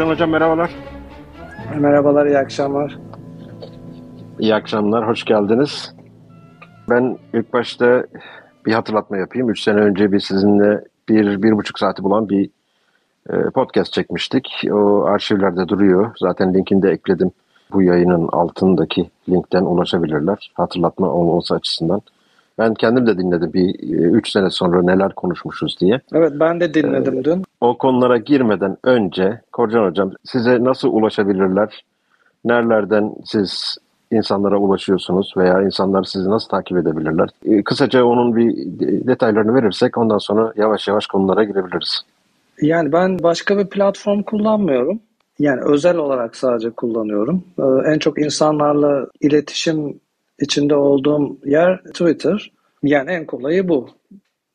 Korcan Hocam merhabalar. Merhabalar, iyi akşamlar. İyi akşamlar, hoş geldiniz. Ben ilk başta bir hatırlatma yapayım. Üç sene önce bir sizinle bir, bir buçuk saati bulan bir e, podcast çekmiştik. O arşivlerde duruyor. Zaten linkini de ekledim. Bu yayının altındaki linkten ulaşabilirler. Hatırlatma olması açısından. Ben kendim de dinledim bir e, üç sene sonra neler konuşmuşuz diye. Evet ben de dinledim ee, dün. O konulara girmeden önce Korcan Hocam size nasıl ulaşabilirler? Nerelerden siz insanlara ulaşıyorsunuz veya insanlar sizi nasıl takip edebilirler? Ee, kısaca onun bir detaylarını verirsek ondan sonra yavaş yavaş konulara girebiliriz. Yani ben başka bir platform kullanmıyorum. Yani özel olarak sadece kullanıyorum. Ee, en çok insanlarla iletişim içinde olduğum yer Twitter. Yani en kolayı bu.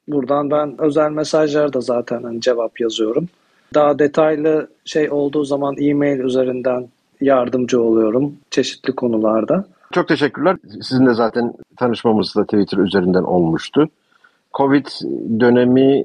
Buradan ben özel mesajlara da zaten hani cevap yazıyorum. Daha detaylı şey olduğu zaman e-mail üzerinden yardımcı oluyorum çeşitli konularda. Çok teşekkürler. Sizinle zaten tanışmamız da Twitter üzerinden olmuştu. Covid dönemi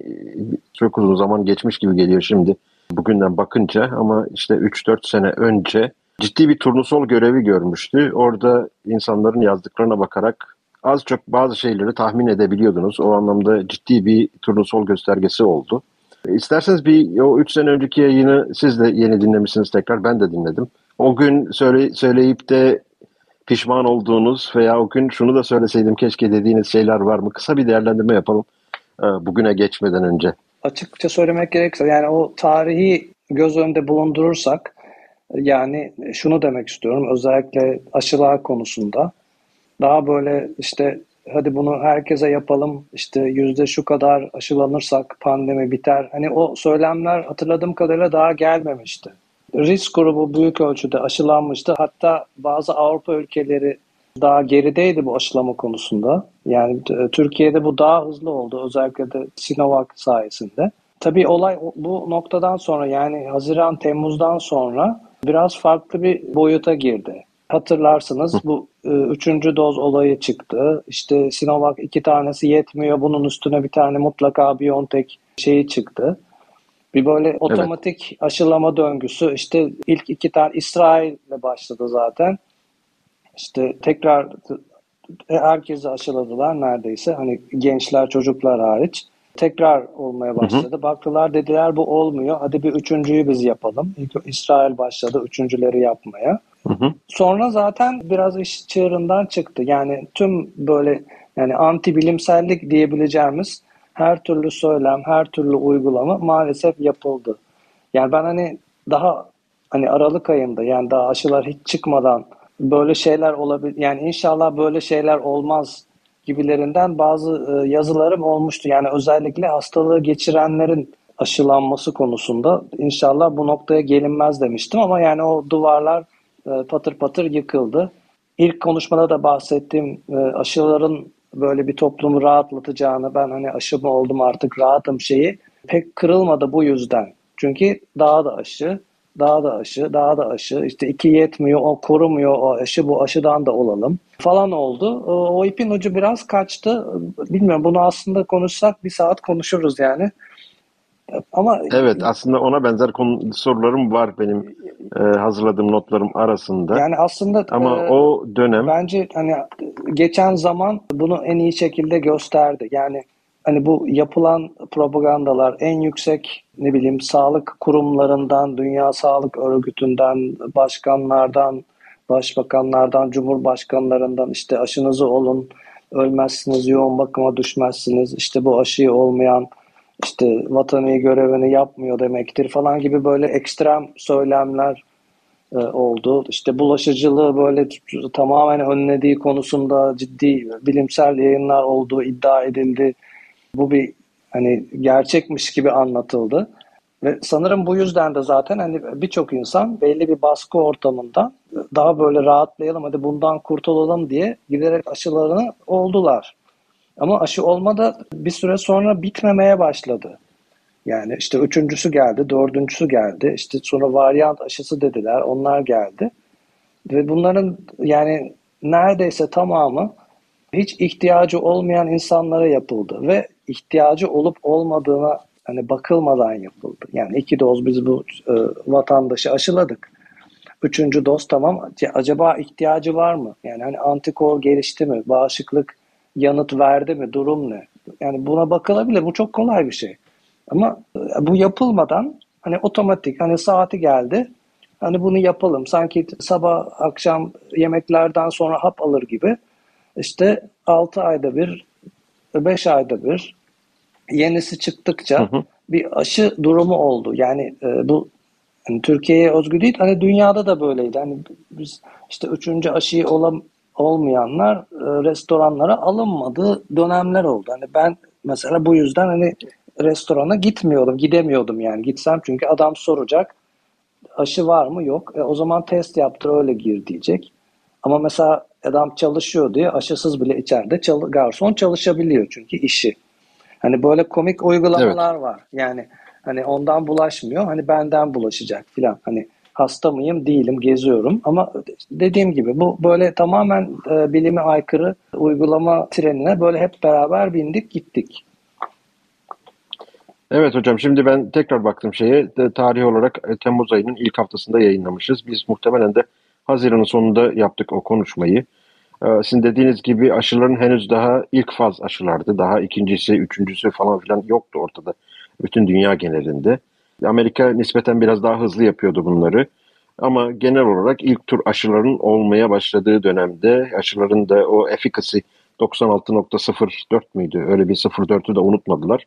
çok uzun zaman geçmiş gibi geliyor şimdi bugünden bakınca ama işte 3-4 sene önce ciddi bir turnusol görevi görmüştü. Orada insanların yazdıklarına bakarak az çok bazı şeyleri tahmin edebiliyordunuz. O anlamda ciddi bir turnusol göstergesi oldu. İsterseniz bir o 3 sene önceki yayını siz de yeni dinlemişsiniz tekrar. Ben de dinledim. O gün söyle, söyleyip de pişman olduğunuz veya o gün şunu da söyleseydim keşke dediğiniz şeyler var mı? Kısa bir değerlendirme yapalım e, bugüne geçmeden önce. Açıkça söylemek gerekirse yani o tarihi göz önünde bulundurursak yani şunu demek istiyorum özellikle aşılar konusunda daha böyle işte hadi bunu herkese yapalım işte yüzde şu kadar aşılanırsak pandemi biter. Hani o söylemler hatırladığım kadarıyla daha gelmemişti. Risk grubu büyük ölçüde aşılanmıştı. Hatta bazı Avrupa ülkeleri daha gerideydi bu aşılama konusunda. Yani e, Türkiye'de bu daha hızlı oldu özellikle de Sinovac sayesinde. Tabii olay bu noktadan sonra yani Haziran Temmuz'dan sonra biraz farklı bir boyuta girdi. Hatırlarsınız bu e, üçüncü doz olayı çıktı. İşte Sinovac iki tanesi yetmiyor. Bunun üstüne bir tane mutlaka BioNTech şeyi çıktı. Bir böyle otomatik evet. aşılama döngüsü işte ilk iki tane İsrail'le başladı zaten. İşte tekrar herkesi aşıladılar neredeyse. Hani gençler, çocuklar hariç. Tekrar olmaya başladı. Hı hı. Baktılar dediler bu olmuyor. Hadi bir üçüncüyü biz yapalım. İlk İsrail başladı üçüncüleri yapmaya. Hı hı. Sonra zaten biraz iş çığırından çıktı. Yani tüm böyle yani anti bilimsellik diyebileceğimiz her türlü söylem, her türlü uygulama maalesef yapıldı. Yani ben hani daha hani Aralık ayında yani daha aşılar hiç çıkmadan böyle şeyler olabilir. Yani inşallah böyle şeyler olmaz gibilerinden bazı e, yazılarım olmuştu. Yani özellikle hastalığı geçirenlerin aşılanması konusunda inşallah bu noktaya gelinmez demiştim ama yani o duvarlar e, patır patır yıkıldı. İlk konuşmada da bahsettiğim e, aşıların böyle bir toplumu rahatlatacağını ben hani aşı mı oldum artık rahatım şeyi pek kırılmadı bu yüzden. Çünkü daha da aşı, daha da aşı, daha da aşı. İşte iki yetmiyor, o korumuyor o aşı, bu aşıdan da olalım falan oldu. O, o ipin ucu biraz kaçtı. Bilmiyorum bunu aslında konuşsak bir saat konuşuruz yani. Ama evet aslında ona benzer konu, sorularım var benim e, hazırladığım notlarım arasında. Yani aslında ama e, o dönem bence hani geçen zaman bunu en iyi şekilde gösterdi. Yani hani bu yapılan propagandalar en yüksek ne bileyim sağlık kurumlarından, Dünya Sağlık Örgütü'nden, başkanlardan, başbakanlardan, cumhurbaşkanlarından işte aşınızı olun, ölmezsiniz, yoğun bakıma düşmezsiniz, işte bu aşıyı olmayan işte vatanı görevini yapmıyor demektir falan gibi böyle ekstrem söylemler e, oldu. İşte bulaşıcılığı böyle tamamen önlediği konusunda ciddi bilimsel yayınlar olduğu iddia edildi. Bu bir hani gerçekmiş gibi anlatıldı. Ve sanırım bu yüzden de zaten hani birçok insan belli bir baskı ortamında daha böyle rahatlayalım hadi bundan kurtulalım diye giderek aşılarını oldular. Ama aşı olmada bir süre sonra bitmemeye başladı. Yani işte üçüncüsü geldi, dördüncüsü geldi. İşte sonra varyant aşısı dediler, onlar geldi. Ve bunların yani neredeyse tamamı hiç ihtiyacı olmayan insanlara yapıldı ve ihtiyacı olup olmadığına hani bakılmadan yapıldı. Yani iki doz biz bu e, vatandaşı aşıladık. Üçüncü doz tamam. Acaba ihtiyacı var mı? Yani hani antikor gelişti mi? Bağışıklık yanıt verdi mi? Durum ne? Yani buna bakılabilir. Bu çok kolay bir şey. Ama e, bu yapılmadan hani otomatik hani saati geldi. Hani bunu yapalım. Sanki sabah akşam yemeklerden sonra hap alır gibi. İşte 6 ayda bir, 5 ayda bir yenisi çıktıkça hı hı. bir aşı durumu oldu. Yani e, bu yani Türkiye'ye özgü değil. Hani dünyada da böyleydi. Hani biz işte üçüncü aşıyı olam, olmayanlar e, restoranlara alınmadığı dönemler oldu. Hani ben mesela bu yüzden hani restorana gitmiyordum, gidemiyordum yani. Gitsem çünkü adam soracak aşı var mı? Yok. E, o zaman test yaptır öyle gir diyecek. Ama mesela adam çalışıyor diye aşısız bile içeride çal garson çalışabiliyor çünkü işi. Hani böyle komik uygulamalar evet. var. Yani hani ondan bulaşmıyor. Hani benden bulaşacak filan. Hani hasta mıyım? Değilim. Geziyorum. Ama dediğim gibi bu böyle tamamen e, bilime aykırı uygulama trenine böyle hep beraber bindik gittik. Evet hocam şimdi ben tekrar baktım şeye de, tarih olarak e, Temmuz ayının ilk haftasında yayınlamışız. Biz muhtemelen de Haziran'ın sonunda yaptık o konuşmayı. Ee, sizin dediğiniz gibi aşıların henüz daha ilk faz aşılardı. Daha ikincisi, üçüncüsü falan filan yoktu ortada. Bütün dünya genelinde. Amerika nispeten biraz daha hızlı yapıyordu bunları. Ama genel olarak ilk tur aşıların olmaya başladığı dönemde aşıların da o efficacy 96.04 müydü? Öyle bir 04'ü de unutmadılar.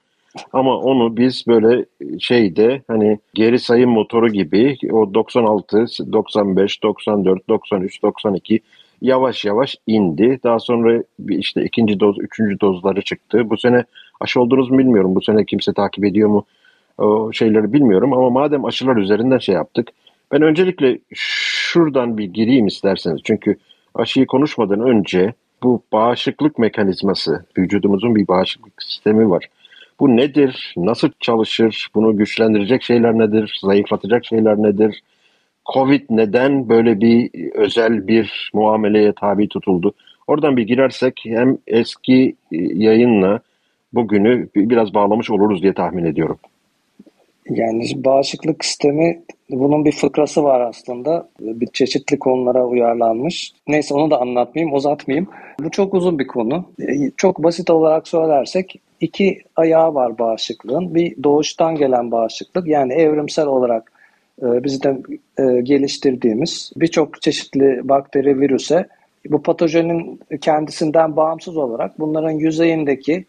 Ama onu biz böyle şeyde hani geri sayım motoru gibi o 96, 95, 94, 93, 92 yavaş yavaş indi. Daha sonra işte ikinci doz, üçüncü dozları çıktı. Bu sene aşı oldunuz mu bilmiyorum. Bu sene kimse takip ediyor mu o şeyleri bilmiyorum. Ama madem aşılar üzerinden şey yaptık. Ben öncelikle şuradan bir gireyim isterseniz. Çünkü aşıyı konuşmadan önce bu bağışıklık mekanizması, vücudumuzun bir bağışıklık sistemi var. Bu nedir? Nasıl çalışır? Bunu güçlendirecek şeyler nedir? Zayıflatacak şeyler nedir? Covid neden böyle bir özel bir muameleye tabi tutuldu? Oradan bir girersek hem eski yayınla bugünü biraz bağlamış oluruz diye tahmin ediyorum. Yani bağışıklık sistemi bunun bir fıkrası var aslında. Bir çeşitli konulara uyarlanmış. Neyse onu da anlatmayayım, uzatmayayım. Bu çok uzun bir konu. Çok basit olarak söylersek iki ayağı var bağışıklığın. Bir doğuştan gelen bağışıklık yani evrimsel olarak e, bizden e, geliştirdiğimiz birçok çeşitli bakteri, virüse bu patojenin kendisinden bağımsız olarak bunların yüzeyindeki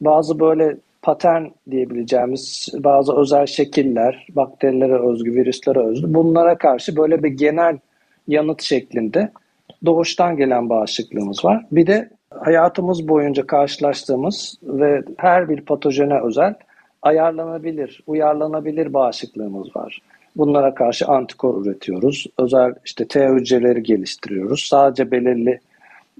bazı böyle patern diyebileceğimiz bazı özel şekiller, bakterilere özgü, virüslere özgü bunlara karşı böyle bir genel yanıt şeklinde doğuştan gelen bağışıklığımız var. Bir de hayatımız boyunca karşılaştığımız ve her bir patojene özel ayarlanabilir, uyarlanabilir bağışıklığımız var. Bunlara karşı antikor üretiyoruz. Özel işte T hücreleri geliştiriyoruz. Sadece belirli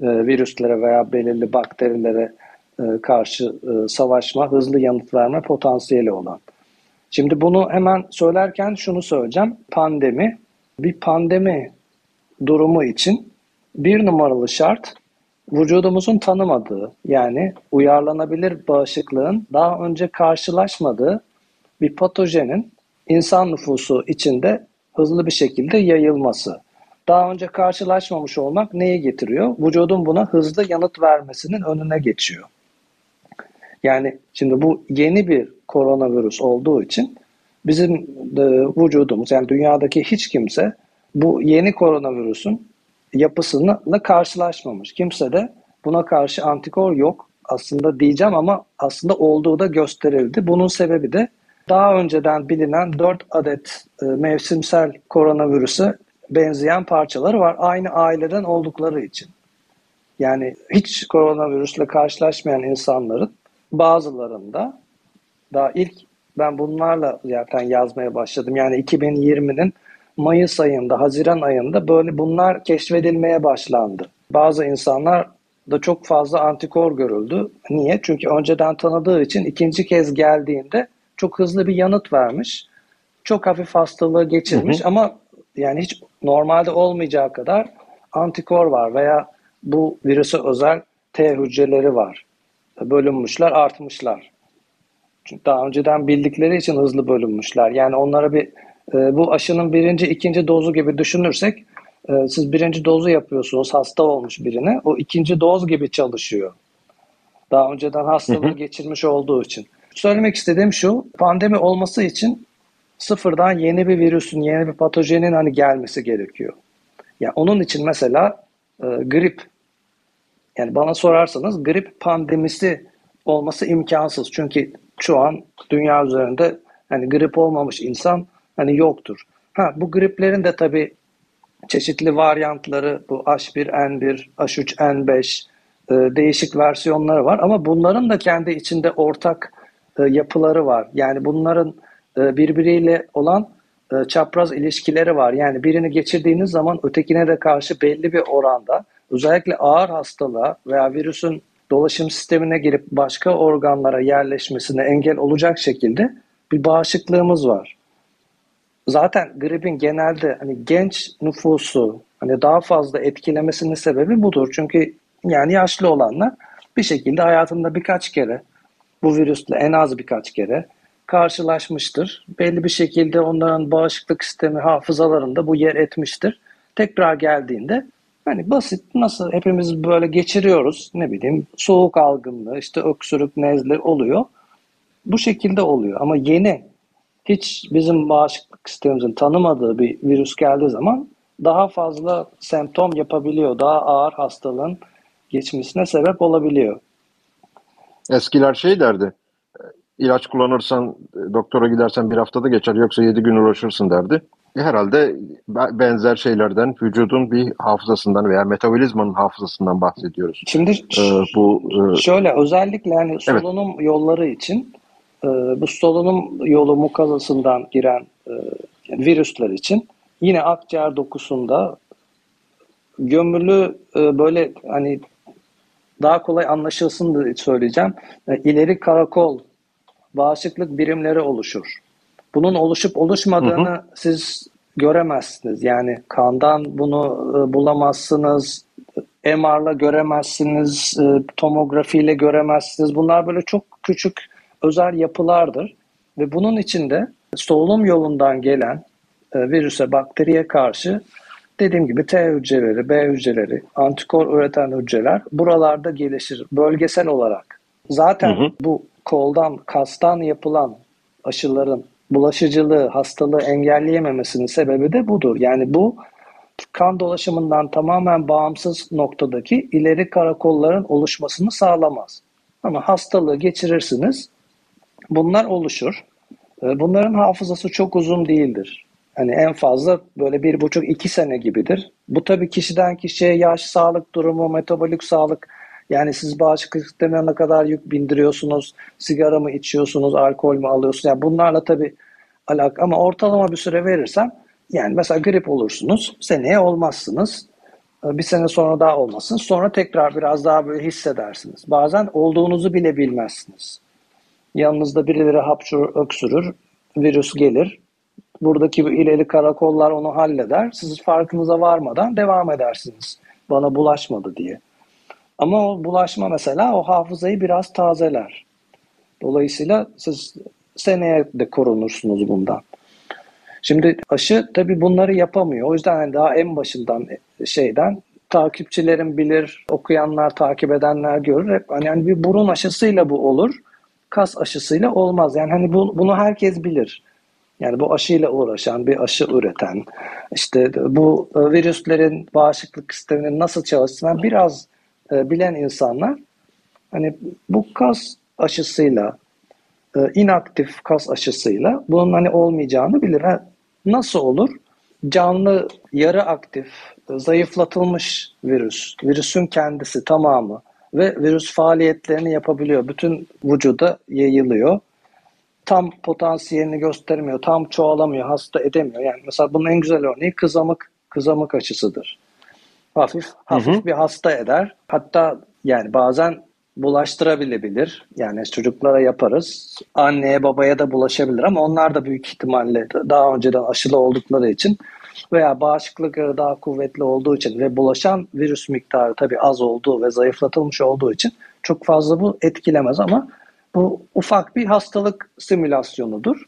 e, virüslere veya belirli bakterilere e, karşı e, savaşma, hızlı yanıt verme potansiyeli olan. Şimdi bunu hemen söylerken şunu söyleyeceğim. Pandemi, bir pandemi durumu için bir numaralı şart vücudumuzun tanımadığı yani uyarlanabilir bağışıklığın daha önce karşılaşmadığı bir patojenin insan nüfusu içinde hızlı bir şekilde yayılması. Daha önce karşılaşmamış olmak neyi getiriyor? Vücudun buna hızlı yanıt vermesinin önüne geçiyor. Yani şimdi bu yeni bir koronavirüs olduğu için bizim de vücudumuz yani dünyadaki hiç kimse bu yeni koronavirüsün yapısıyla karşılaşmamış. Kimse de buna karşı antikor yok aslında diyeceğim ama aslında olduğu da gösterildi. Bunun sebebi de daha önceden bilinen 4 adet e, mevsimsel koronavirüse benzeyen parçaları var. Aynı aileden oldukları için. Yani hiç koronavirüsle karşılaşmayan insanların bazılarında daha ilk ben bunlarla zaten yazmaya başladım. Yani 2020'nin Mayıs ayında, Haziran ayında böyle bunlar keşfedilmeye başlandı. Bazı insanlar da çok fazla antikor görüldü. Niye? Çünkü önceden tanıdığı için ikinci kez geldiğinde çok hızlı bir yanıt vermiş. Çok hafif hastalığı geçirmiş hı hı. ama yani hiç normalde olmayacağı kadar antikor var veya bu virüse özel T hücreleri var. Bölünmüşler, artmışlar. Çünkü daha önceden bildikleri için hızlı bölünmüşler. Yani onlara bir e, bu aşının birinci, ikinci dozu gibi düşünürsek e, siz birinci dozu yapıyorsunuz hasta olmuş birine. O ikinci doz gibi çalışıyor. Daha önceden hastalığı geçirmiş olduğu için. Söylemek istediğim şu, pandemi olması için sıfırdan yeni bir virüsün, yeni bir patojenin hani gelmesi gerekiyor. Yani onun için mesela e, grip, yani bana sorarsanız grip pandemisi olması imkansız. Çünkü şu an dünya üzerinde hani grip olmamış insan hani yoktur. Ha bu griplerin de tabii çeşitli varyantları bu H1N1, H3N5 e, değişik versiyonları var ama bunların da kendi içinde ortak yapıları var. Yani bunların e, birbiriyle olan e, çapraz ilişkileri var. Yani birini geçirdiğiniz zaman ötekine de karşı belli bir oranda özellikle ağır hastalığa veya virüsün dolaşım sistemine girip başka organlara yerleşmesine engel olacak şekilde bir bağışıklığımız var. Zaten gripin genelde hani genç nüfusu hani daha fazla etkilemesinin sebebi budur. Çünkü yani yaşlı olanlar bir şekilde hayatında birkaç kere bu virüsle en az birkaç kere karşılaşmıştır. Belli bir şekilde onların bağışıklık sistemi hafızalarında bu yer etmiştir. Tekrar geldiğinde hani basit nasıl hepimiz böyle geçiriyoruz ne bileyim soğuk algınlığı işte öksürük nezle oluyor. Bu şekilde oluyor ama yeni hiç bizim bağışıklık sistemimizin tanımadığı bir virüs geldiği zaman daha fazla semptom yapabiliyor. Daha ağır hastalığın geçmesine sebep olabiliyor. Eskiler şey derdi, ilaç kullanırsan, doktora gidersen bir haftada geçer yoksa yedi gün uğraşırsın derdi. E, herhalde benzer şeylerden vücudun bir hafızasından veya metabolizmanın hafızasından bahsediyoruz. Şimdi ee, bu e... şöyle özellikle yani solunum evet. yolları için e, bu solunum yolu mukazasından giren e, yani virüsler için yine akciğer dokusunda gömülü e, böyle hani daha kolay anlaşılsın diye söyleyeceğim. E, ileri karakol bağışıklık birimleri oluşur. Bunun oluşup oluşmadığını hı hı. siz göremezsiniz. Yani kandan bunu e, bulamazsınız. MR'la göremezsiniz, e, tomografiyle göremezsiniz. Bunlar böyle çok küçük özel yapılardır. Ve bunun içinde solunum yolundan gelen virüse, bakteriye karşı dediğim gibi T hücreleri, B hücreleri, antikor üreten hücreler buralarda gelişir bölgesel olarak. Zaten hı hı. bu koldan, kastan yapılan aşıların bulaşıcılığı, hastalığı engelleyememesinin sebebi de budur. Yani bu kan dolaşımından tamamen bağımsız noktadaki ileri karakolların oluşmasını sağlamaz. Ama hastalığı geçirirsiniz, bunlar oluşur. Ee, bunların hafızası çok uzun değildir. Hani en fazla böyle bir buçuk iki sene gibidir. Bu tabii kişiden kişiye yaş, sağlık durumu, metabolik sağlık yani siz bağışıklık sistemine ne kadar yük bindiriyorsunuz, sigara mı içiyorsunuz, alkol mü alıyorsunuz? Yani bunlarla tabii alak ama ortalama bir süre verirsem yani mesela grip olursunuz, seneye olmazsınız. Bir sene sonra daha olmasın. Sonra tekrar biraz daha böyle hissedersiniz. Bazen olduğunuzu bile bilmezsiniz. Yanınızda birileri hapşurur, öksürür, virüs gelir. Buradaki bu ileri karakollar onu halleder. Siz farkınıza varmadan devam edersiniz. Bana bulaşmadı diye. Ama o bulaşma mesela o hafızayı biraz tazeler. Dolayısıyla siz seneye de korunursunuz bundan. Şimdi aşı tabii bunları yapamıyor. O yüzden hani daha en başından şeyden takipçilerin bilir, okuyanlar, takip edenler görür. Hep hani, hani bir burun aşısıyla bu olur. Kas aşısıyla olmaz. Yani hani bu, bunu herkes bilir. Yani bu aşıyla uğraşan, bir aşı üreten, işte bu virüslerin bağışıklık sisteminin nasıl çalıştığını biraz e, bilen insanlar hani bu kas aşısıyla e, inaktif kas aşısıyla bunun hani olmayacağını bilir. Ha, nasıl olur? Canlı, yarı aktif, zayıflatılmış virüs, virüsün kendisi tamamı ve virüs faaliyetlerini yapabiliyor. Bütün vücuda yayılıyor. Tam potansiyelini göstermiyor, tam çoğalamıyor, hasta edemiyor. Yani mesela bunun en güzel örneği kızamık, kızamık aşısıdır hafif hafif hı hı. bir hasta eder. Hatta yani bazen bulaştırabilebilir. Yani çocuklara yaparız. Anneye babaya da bulaşabilir ama onlar da büyük ihtimalle daha önceden aşılı oldukları için veya bağışıklıkları daha kuvvetli olduğu için ve bulaşan virüs miktarı tabii az olduğu ve zayıflatılmış olduğu için çok fazla bu etkilemez ama Bu ufak bir hastalık simülasyonudur.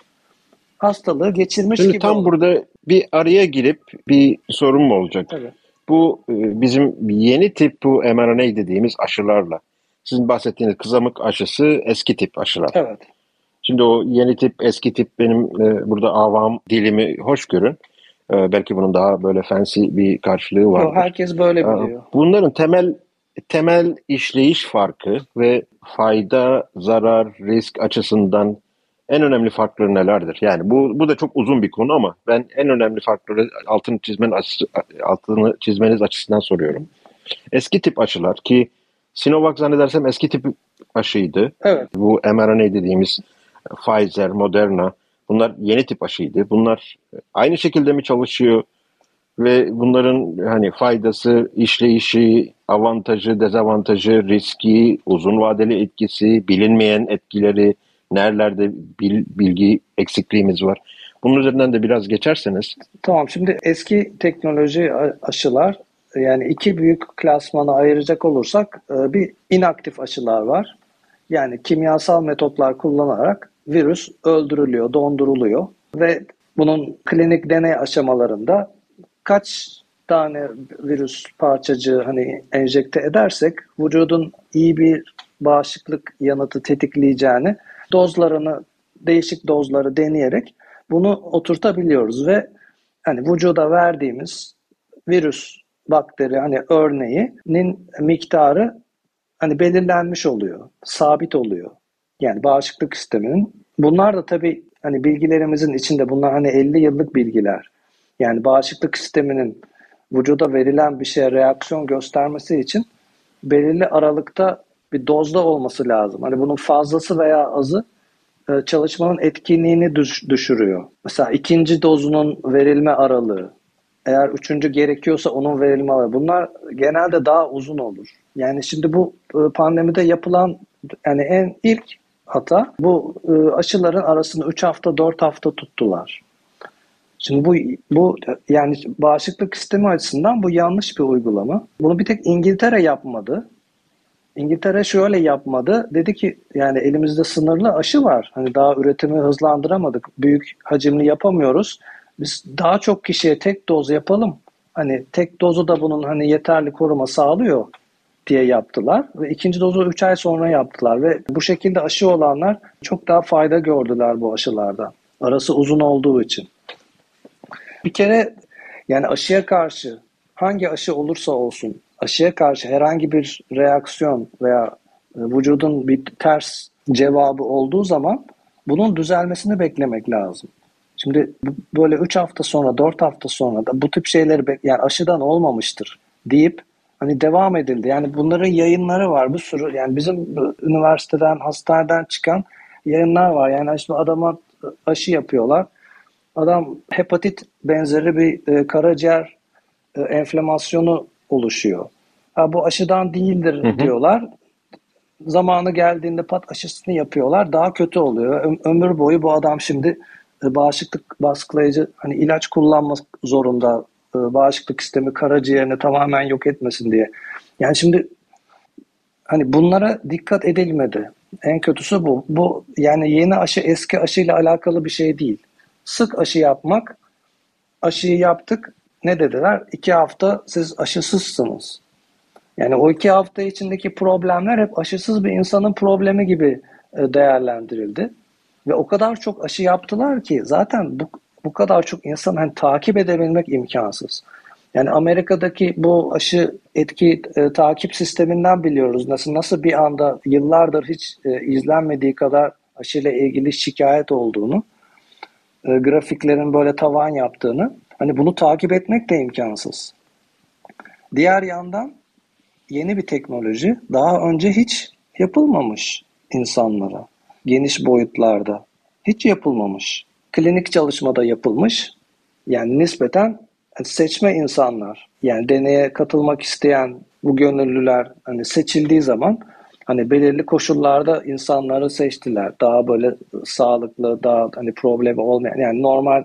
Hastalığı geçirmiş Şimdi gibi tam olur. burada bir araya girip bir sorun mu olacak? Tabii. Bu e, bizim yeni tip bu mRNA dediğimiz aşılarla. Sizin bahsettiğiniz kızamık aşısı eski tip aşılar. Evet. Şimdi o yeni tip, eski tip benim e, burada avam dilimi hoş görün. E, belki bunun daha böyle fancy bir karşılığı var. O herkes böyle biliyor. Bunların temel temel işleyiş farkı ve fayda, zarar, risk açısından en önemli farkları nelerdir? Yani bu bu da çok uzun bir konu ama ben en önemli farkları altını çizmen altını çizmeniz açısından soruyorum. Eski tip aşılar ki Sinovac zannedersem eski tip aşıydı. Evet. Bu mRNA dediğimiz Pfizer, Moderna bunlar yeni tip aşıydı. Bunlar aynı şekilde mi çalışıyor? Ve bunların hani faydası, işleyişi, avantajı, dezavantajı, riski, uzun vadeli etkisi, bilinmeyen etkileri, nerelerde bilgi eksikliğimiz var. Bunun üzerinden de biraz geçerseniz. Tamam şimdi eski teknoloji aşılar yani iki büyük klasmana ayıracak olursak e, bir inaktif aşılar var. Yani kimyasal metotlar kullanarak virüs öldürülüyor, donduruluyor ve bunun klinik deney aşamalarında kaç tane virüs parçacığı hani enjekte edersek vücudun iyi bir bağışıklık yanıtı tetikleyeceğini dozlarını değişik dozları deneyerek bunu oturtabiliyoruz ve hani vücuda verdiğimiz virüs bakteri hani örneğinin miktarı hani belirlenmiş oluyor, sabit oluyor. Yani bağışıklık sisteminin. Bunlar da tabii hani bilgilerimizin içinde bunlar hani 50 yıllık bilgiler. Yani bağışıklık sisteminin vücuda verilen bir şeye reaksiyon göstermesi için belirli aralıkta bir dozda olması lazım. Hani bunun fazlası veya azı e, çalışmanın etkinliğini düşürüyor. Mesela ikinci dozunun verilme aralığı, eğer üçüncü gerekiyorsa onun verilme aralığı. Bunlar genelde daha uzun olur. Yani şimdi bu e, pandemide yapılan yani en ilk hata bu e, aşıların arasını 3 hafta 4 hafta tuttular. Şimdi bu bu yani bağışıklık sistemi açısından bu yanlış bir uygulama. Bunu bir tek İngiltere yapmadı. İngiltere şöyle yapmadı. Dedi ki yani elimizde sınırlı aşı var. Hani daha üretimi hızlandıramadık. Büyük hacimli yapamıyoruz. Biz daha çok kişiye tek doz yapalım. Hani tek dozu da bunun hani yeterli koruma sağlıyor diye yaptılar ve ikinci dozu 3 ay sonra yaptılar ve bu şekilde aşı olanlar çok daha fayda gördüler bu aşılardan. Arası uzun olduğu için. Bir kere yani aşıya karşı hangi aşı olursa olsun aşıya karşı herhangi bir reaksiyon veya e, vücudun bir ters cevabı olduğu zaman bunun düzelmesini beklemek lazım. Şimdi böyle 3 hafta sonra 4 hafta sonra da bu tip şeyleri yani aşıdan olmamıştır deyip hani devam edildi. Yani bunların yayınları var bir sürü yani bizim üniversiteden hastaneden çıkan yayınlar var. Yani şimdi adama aşı yapıyorlar. Adam hepatit benzeri bir e, karaciğer e, enflamasyonu oluşuyor. Ha, bu aşıdan değildir hı hı. diyorlar. Zamanı geldiğinde pat aşısını yapıyorlar. Daha kötü oluyor. Ö- ömür boyu bu adam şimdi e, bağışıklık baskılayıcı hani ilaç kullanmak zorunda. E, bağışıklık sistemi karaciğerini tamamen yok etmesin diye. Yani şimdi hani bunlara dikkat edilmedi. En kötüsü bu. Bu yani yeni aşı eski aşıyla alakalı bir şey değil. Sık aşı yapmak, aşıyı yaptık, ne dediler? İki hafta siz aşısızsınız. Yani o iki hafta içindeki problemler hep aşısız bir insanın problemi gibi e, değerlendirildi. Ve o kadar çok aşı yaptılar ki zaten bu, bu kadar çok insan hani takip edebilmek imkansız. Yani Amerika'daki bu aşı etki e, takip sisteminden biliyoruz nasıl nasıl bir anda yıllardır hiç e, izlenmediği kadar aşıyla ilgili şikayet olduğunu, e, grafiklerin böyle tavan yaptığını Hani bunu takip etmek de imkansız. Diğer yandan yeni bir teknoloji daha önce hiç yapılmamış insanlara. Geniş boyutlarda. Hiç yapılmamış. Klinik çalışmada yapılmış. Yani nispeten seçme insanlar. Yani deneye katılmak isteyen bu gönüllüler hani seçildiği zaman hani belirli koşullarda insanları seçtiler. Daha böyle sağlıklı, daha hani problemi olmayan yani normal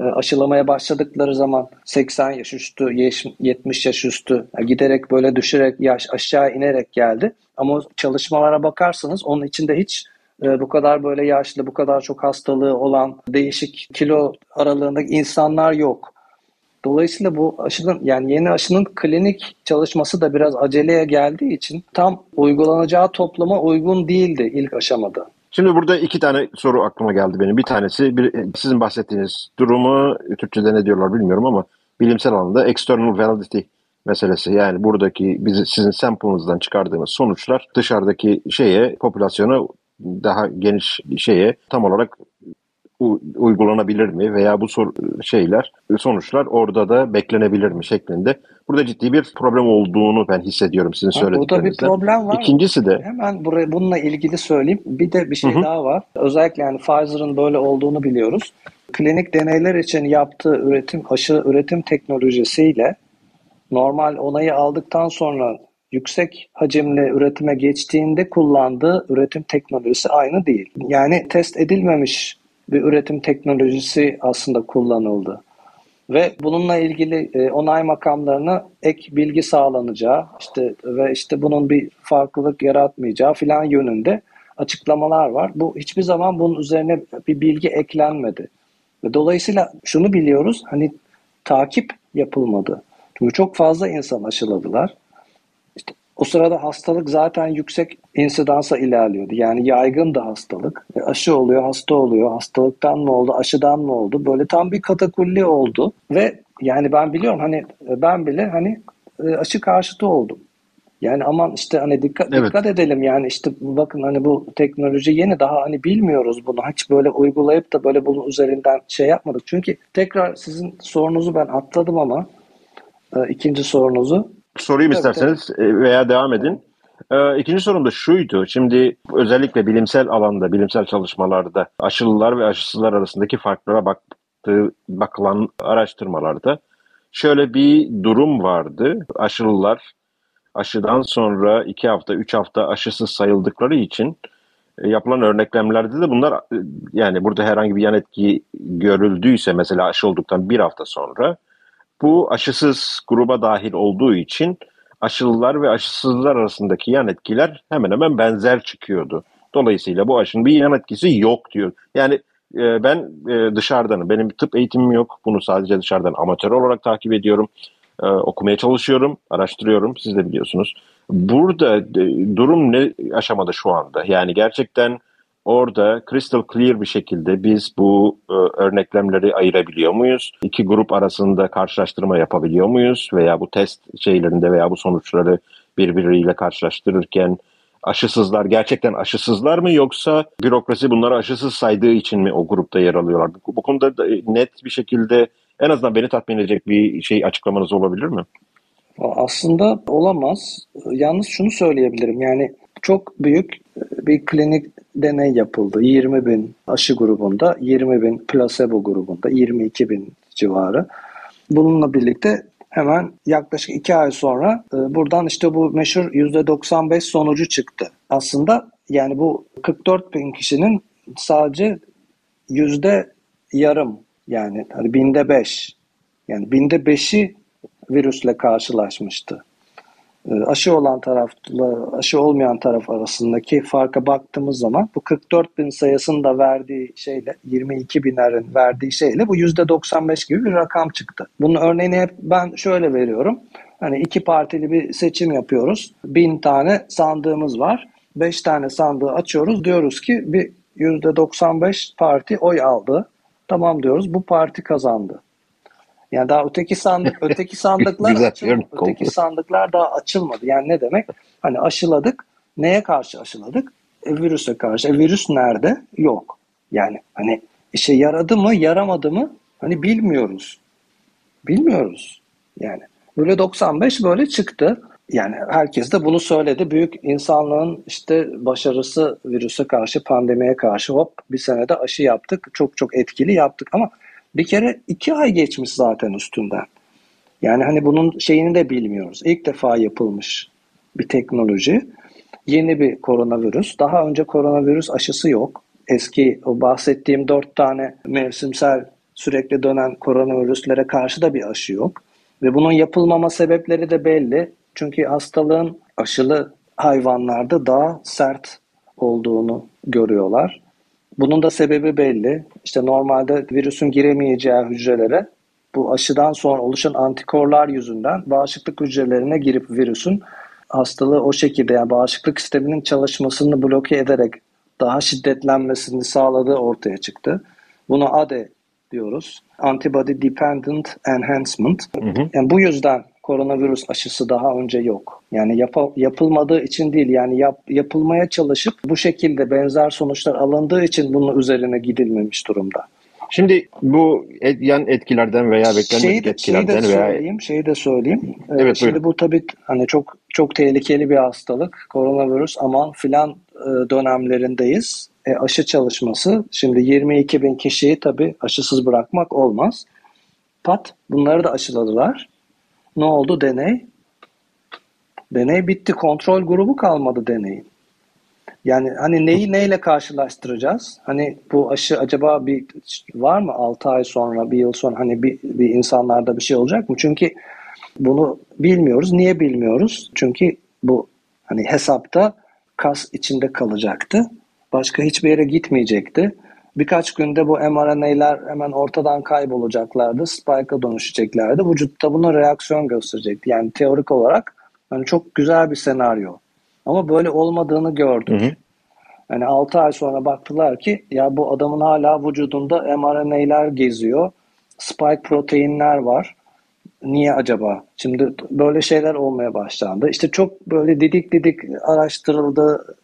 e, aşılamaya başladıkları zaman 80 yaş üstü, 70 yaş üstü giderek böyle düşerek yaş aşağı inerek geldi. Ama çalışmalara bakarsanız onun içinde hiç e, bu kadar böyle yaşlı, bu kadar çok hastalığı olan, değişik kilo aralığındaki insanlar yok. Dolayısıyla bu aşının yani yeni aşının klinik çalışması da biraz aceleye geldiği için tam uygulanacağı topluma uygun değildi ilk aşamada. Şimdi burada iki tane soru aklıma geldi benim. Bir tanesi bir, sizin bahsettiğiniz durumu Türkçe'de ne diyorlar bilmiyorum ama bilimsel alanda external validity meselesi. Yani buradaki bizi, sizin sample'ınızdan çıkardığınız sonuçlar dışarıdaki şeye, popülasyona daha geniş şeye tam olarak uygulanabilir mi veya bu sor şeyler sonuçlar orada da beklenebilir mi şeklinde. Burada ciddi bir problem olduğunu ben hissediyorum sizin söylediklerinizden. Burada bir problem var. İkincisi de hemen buraya bununla ilgili söyleyeyim. Bir de bir şey hı. daha var. Özellikle yani Pfizer'ın böyle olduğunu biliyoruz. Klinik deneyler için yaptığı üretim aşı üretim teknolojisiyle normal onayı aldıktan sonra yüksek hacimli üretime geçtiğinde kullandığı üretim teknolojisi aynı değil. Yani test edilmemiş bir üretim teknolojisi aslında kullanıldı. Ve bununla ilgili e, onay makamlarına ek bilgi sağlanacağı işte ve işte bunun bir farklılık yaratmayacağı filan yönünde açıklamalar var. Bu hiçbir zaman bunun üzerine bir bilgi eklenmedi. Ve dolayısıyla şunu biliyoruz hani takip yapılmadı. Çünkü çok fazla insan aşıladılar. İşte o sırada hastalık zaten yüksek insidansa ilerliyordu. Yani yaygın da hastalık. E, aşı oluyor, hasta oluyor. Hastalıktan mı oldu, aşıdan mı oldu? Böyle tam bir katakulli oldu. Ve yani ben biliyorum hani e, ben bile hani e, aşı karşıtı oldum. Yani aman işte hani dikkat, evet. dikkat edelim yani işte bakın hani bu teknoloji yeni daha hani bilmiyoruz bunu. Hiç böyle uygulayıp da böyle bunun üzerinden şey yapmadık. Çünkü tekrar sizin sorunuzu ben atladım ama ikinci sorunuzu sorayım isterseniz veya devam edin. Ee, ikinci sorum da şuydu. Şimdi özellikle bilimsel alanda, bilimsel çalışmalarda aşılılar ve aşısızlar arasındaki farklara baktığı, bakılan araştırmalarda şöyle bir durum vardı. Aşılılar aşıdan sonra iki hafta, üç hafta aşısız sayıldıkları için e, yapılan örneklemlerde de bunlar e, yani burada herhangi bir yan etki görüldüyse mesela aşı olduktan bir hafta sonra bu aşısız gruba dahil olduğu için aşılılar ve aşısızlar arasındaki yan etkiler hemen hemen benzer çıkıyordu. Dolayısıyla bu aşının bir yan etkisi yok diyor. Yani e, ben e, dışarıdanım. Benim tıp eğitimim yok. Bunu sadece dışarıdan amatör olarak takip ediyorum. E, okumaya çalışıyorum, araştırıyorum. Siz de biliyorsunuz. Burada e, durum ne aşamada şu anda? Yani gerçekten Orada crystal clear bir şekilde biz bu e, örneklemleri ayırabiliyor muyuz? İki grup arasında karşılaştırma yapabiliyor muyuz? Veya bu test şeylerinde veya bu sonuçları birbiriyle karşılaştırırken aşısızlar gerçekten aşısızlar mı yoksa bürokrasi bunları aşısız saydığı için mi o grupta yer alıyorlar? Bu, bu konuda da net bir şekilde en azından beni tatmin edecek bir şey açıklamanız olabilir mi? Aslında olamaz. Yalnız şunu söyleyebilirim. Yani çok büyük bir klinik deney yapıldı. 20 bin aşı grubunda, 20 bin placebo grubunda, 22 bin civarı. Bununla birlikte hemen yaklaşık 2 ay sonra e, buradan işte bu meşhur %95 sonucu çıktı. Aslında yani bu 44 bin kişinin sadece yüzde yarım yani hani binde beş yani binde beşi virüsle karşılaşmıştı. Ee, aşı olan tarafla aşı olmayan taraf arasındaki farka baktığımız zaman bu 44 bin sayısının da verdiği şeyle 22 binerin verdiği şeyle bu %95 gibi bir rakam çıktı. Bunun örneğini hep ben şöyle veriyorum. Hani iki partili bir seçim yapıyoruz. Bin tane sandığımız var. Beş tane sandığı açıyoruz. Diyoruz ki bir %95 parti oy aldı. Tamam diyoruz bu parti kazandı. Yani daha öteki sandık öteki sandıklar açılmadı. Öteki sandıklar daha açılmadı. Yani ne demek? Hani aşıladık. Neye karşı aşıladık? E, virüse karşı. E, virüs nerede? Yok. Yani hani işe yaradı mı, yaramadı mı? Hani bilmiyoruz. Bilmiyoruz. Yani böyle 95 böyle çıktı. Yani herkes de bunu söyledi. Büyük insanlığın işte başarısı virüse karşı, pandemiye karşı hop bir senede aşı yaptık. Çok çok etkili yaptık ama bir kere iki ay geçmiş zaten üstünden. Yani hani bunun şeyini de bilmiyoruz. İlk defa yapılmış bir teknoloji. Yeni bir koronavirüs. Daha önce koronavirüs aşısı yok. Eski o bahsettiğim dört tane mevsimsel sürekli dönen koronavirüslere karşı da bir aşı yok. Ve bunun yapılmama sebepleri de belli. Çünkü hastalığın aşılı hayvanlarda daha sert olduğunu görüyorlar. Bunun da sebebi belli. İşte normalde virüsün giremeyeceği hücrelere bu aşıdan sonra oluşan antikorlar yüzünden bağışıklık hücrelerine girip virüsün hastalığı o şekilde yani bağışıklık sisteminin çalışmasını bloke ederek daha şiddetlenmesini sağladığı ortaya çıktı. Bunu ADE diyoruz. Antibody Dependent Enhancement. Hı hı. Yani bu yüzden koronavirüs aşısı daha önce yok. Yani yap, yapılmadığı için değil yani yap, yapılmaya çalışıp bu şekilde benzer sonuçlar alındığı için bunun üzerine gidilmemiş durumda. Şimdi bu et, yan etkilerden veya beklenmedik şeyi de, etkilerden şeyi de veya söyleyeyim, şeyi de söyleyeyim. Ee, evet, Şimdi buyurun. bu tabii hani çok çok tehlikeli bir hastalık. Koronavirüs aman filan e, dönemlerindeyiz. E, aşı çalışması şimdi 22 bin kişiyi tabii aşısız bırakmak olmaz. Pat bunları da aşıladılar. Ne oldu deney? Deney bitti. Kontrol grubu kalmadı deneyin. Yani hani neyi neyle karşılaştıracağız? Hani bu aşı acaba bir var mı 6 ay sonra, bir yıl sonra hani bir, bir insanlarda bir şey olacak mı? Çünkü bunu bilmiyoruz. Niye bilmiyoruz? Çünkü bu hani hesapta kas içinde kalacaktı. Başka hiçbir yere gitmeyecekti. Birkaç günde bu mRNA'lar hemen ortadan kaybolacaklardı. Spike'a dönüşeceklerdi. Vücutta buna reaksiyon gösterecekti. Yani teorik olarak hani çok güzel bir senaryo. Ama böyle olmadığını gördük. Hı hı. Yani 6 ay sonra baktılar ki ya bu adamın hala vücudunda mRNA'lar geziyor. Spike proteinler var. Niye acaba? Şimdi böyle şeyler olmaya başlandı. İşte çok böyle didik didik araştırıldı.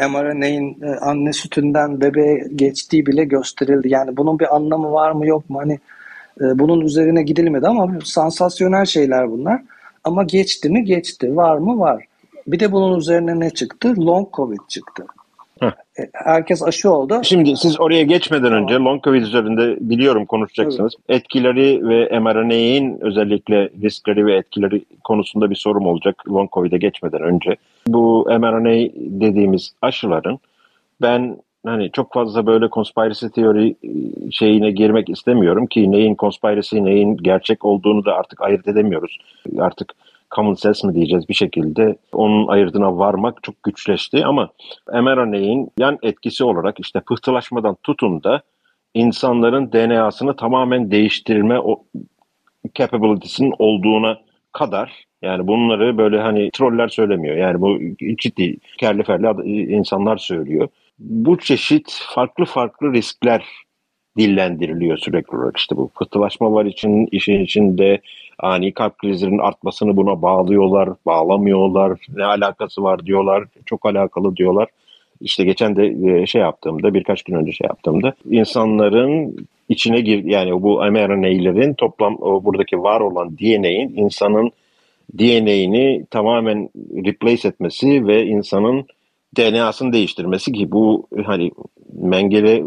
mRNA'in e, anne sütünden bebeğe geçtiği bile gösterildi. Yani bunun bir anlamı var mı yok mu? Hani e, bunun üzerine gidilmedi ama sansasyonel şeyler bunlar. Ama geçti mi? Geçti. Var mı? Var. Bir de bunun üzerine ne çıktı? Long Covid çıktı. Heh. E, herkes aşı oldu. Şimdi siz oraya geçmeden önce long covid üzerinde biliyorum konuşacaksınız. Evet. Etkileri ve mRNA'in özellikle riskleri ve etkileri konusunda bir sorum olacak long covid'e geçmeden önce. Bu mRNA dediğimiz aşıların ben hani çok fazla böyle conspiracy teori şeyine girmek istemiyorum ki neyin conspiracy neyin gerçek olduğunu da artık ayırt edemiyoruz. Artık common sense mi diyeceğiz bir şekilde onun ayırdına varmak çok güçleşti ama mRNA'in yan etkisi olarak işte pıhtılaşmadan tutun da insanların DNA'sını tamamen değiştirme o capability'sinin olduğuna kadar yani bunları böyle hani troller söylemiyor. Yani bu ciddi kerli ferli insanlar söylüyor. Bu çeşit farklı farklı riskler dillendiriliyor sürekli olarak. İşte bu pıhtılaşma var için işin içinde ani kalp krizlerinin artmasını buna bağlıyorlar, bağlamıyorlar, ne alakası var diyorlar, çok alakalı diyorlar. İşte geçen de e, şey yaptığımda, birkaç gün önce şey yaptığımda insanların içine gir yani bu mRNA'lerin toplam buradaki var olan DNA'in insanın DNA'ini tamamen replace etmesi ve insanın DNA'sını değiştirmesi ki bu hani Mengele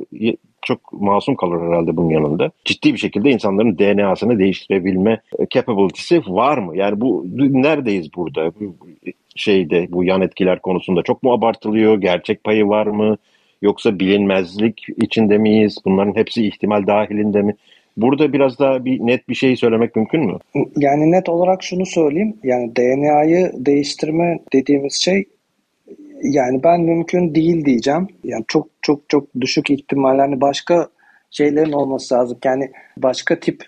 çok masum kalır herhalde bunun yanında. Ciddi bir şekilde insanların DNA'sını değiştirebilme capability'si var mı? Yani bu neredeyiz burada? Bu şeyde bu yan etkiler konusunda çok mu abartılıyor? Gerçek payı var mı? Yoksa bilinmezlik içinde miyiz? Bunların hepsi ihtimal dahilinde mi? Burada biraz daha bir net bir şey söylemek mümkün mü? Yani net olarak şunu söyleyeyim. Yani DNA'yı değiştirme dediğimiz şey yani ben mümkün değil diyeceğim. Yani çok çok çok düşük ihtimalle hani başka şeylerin olması lazım. Yani başka tip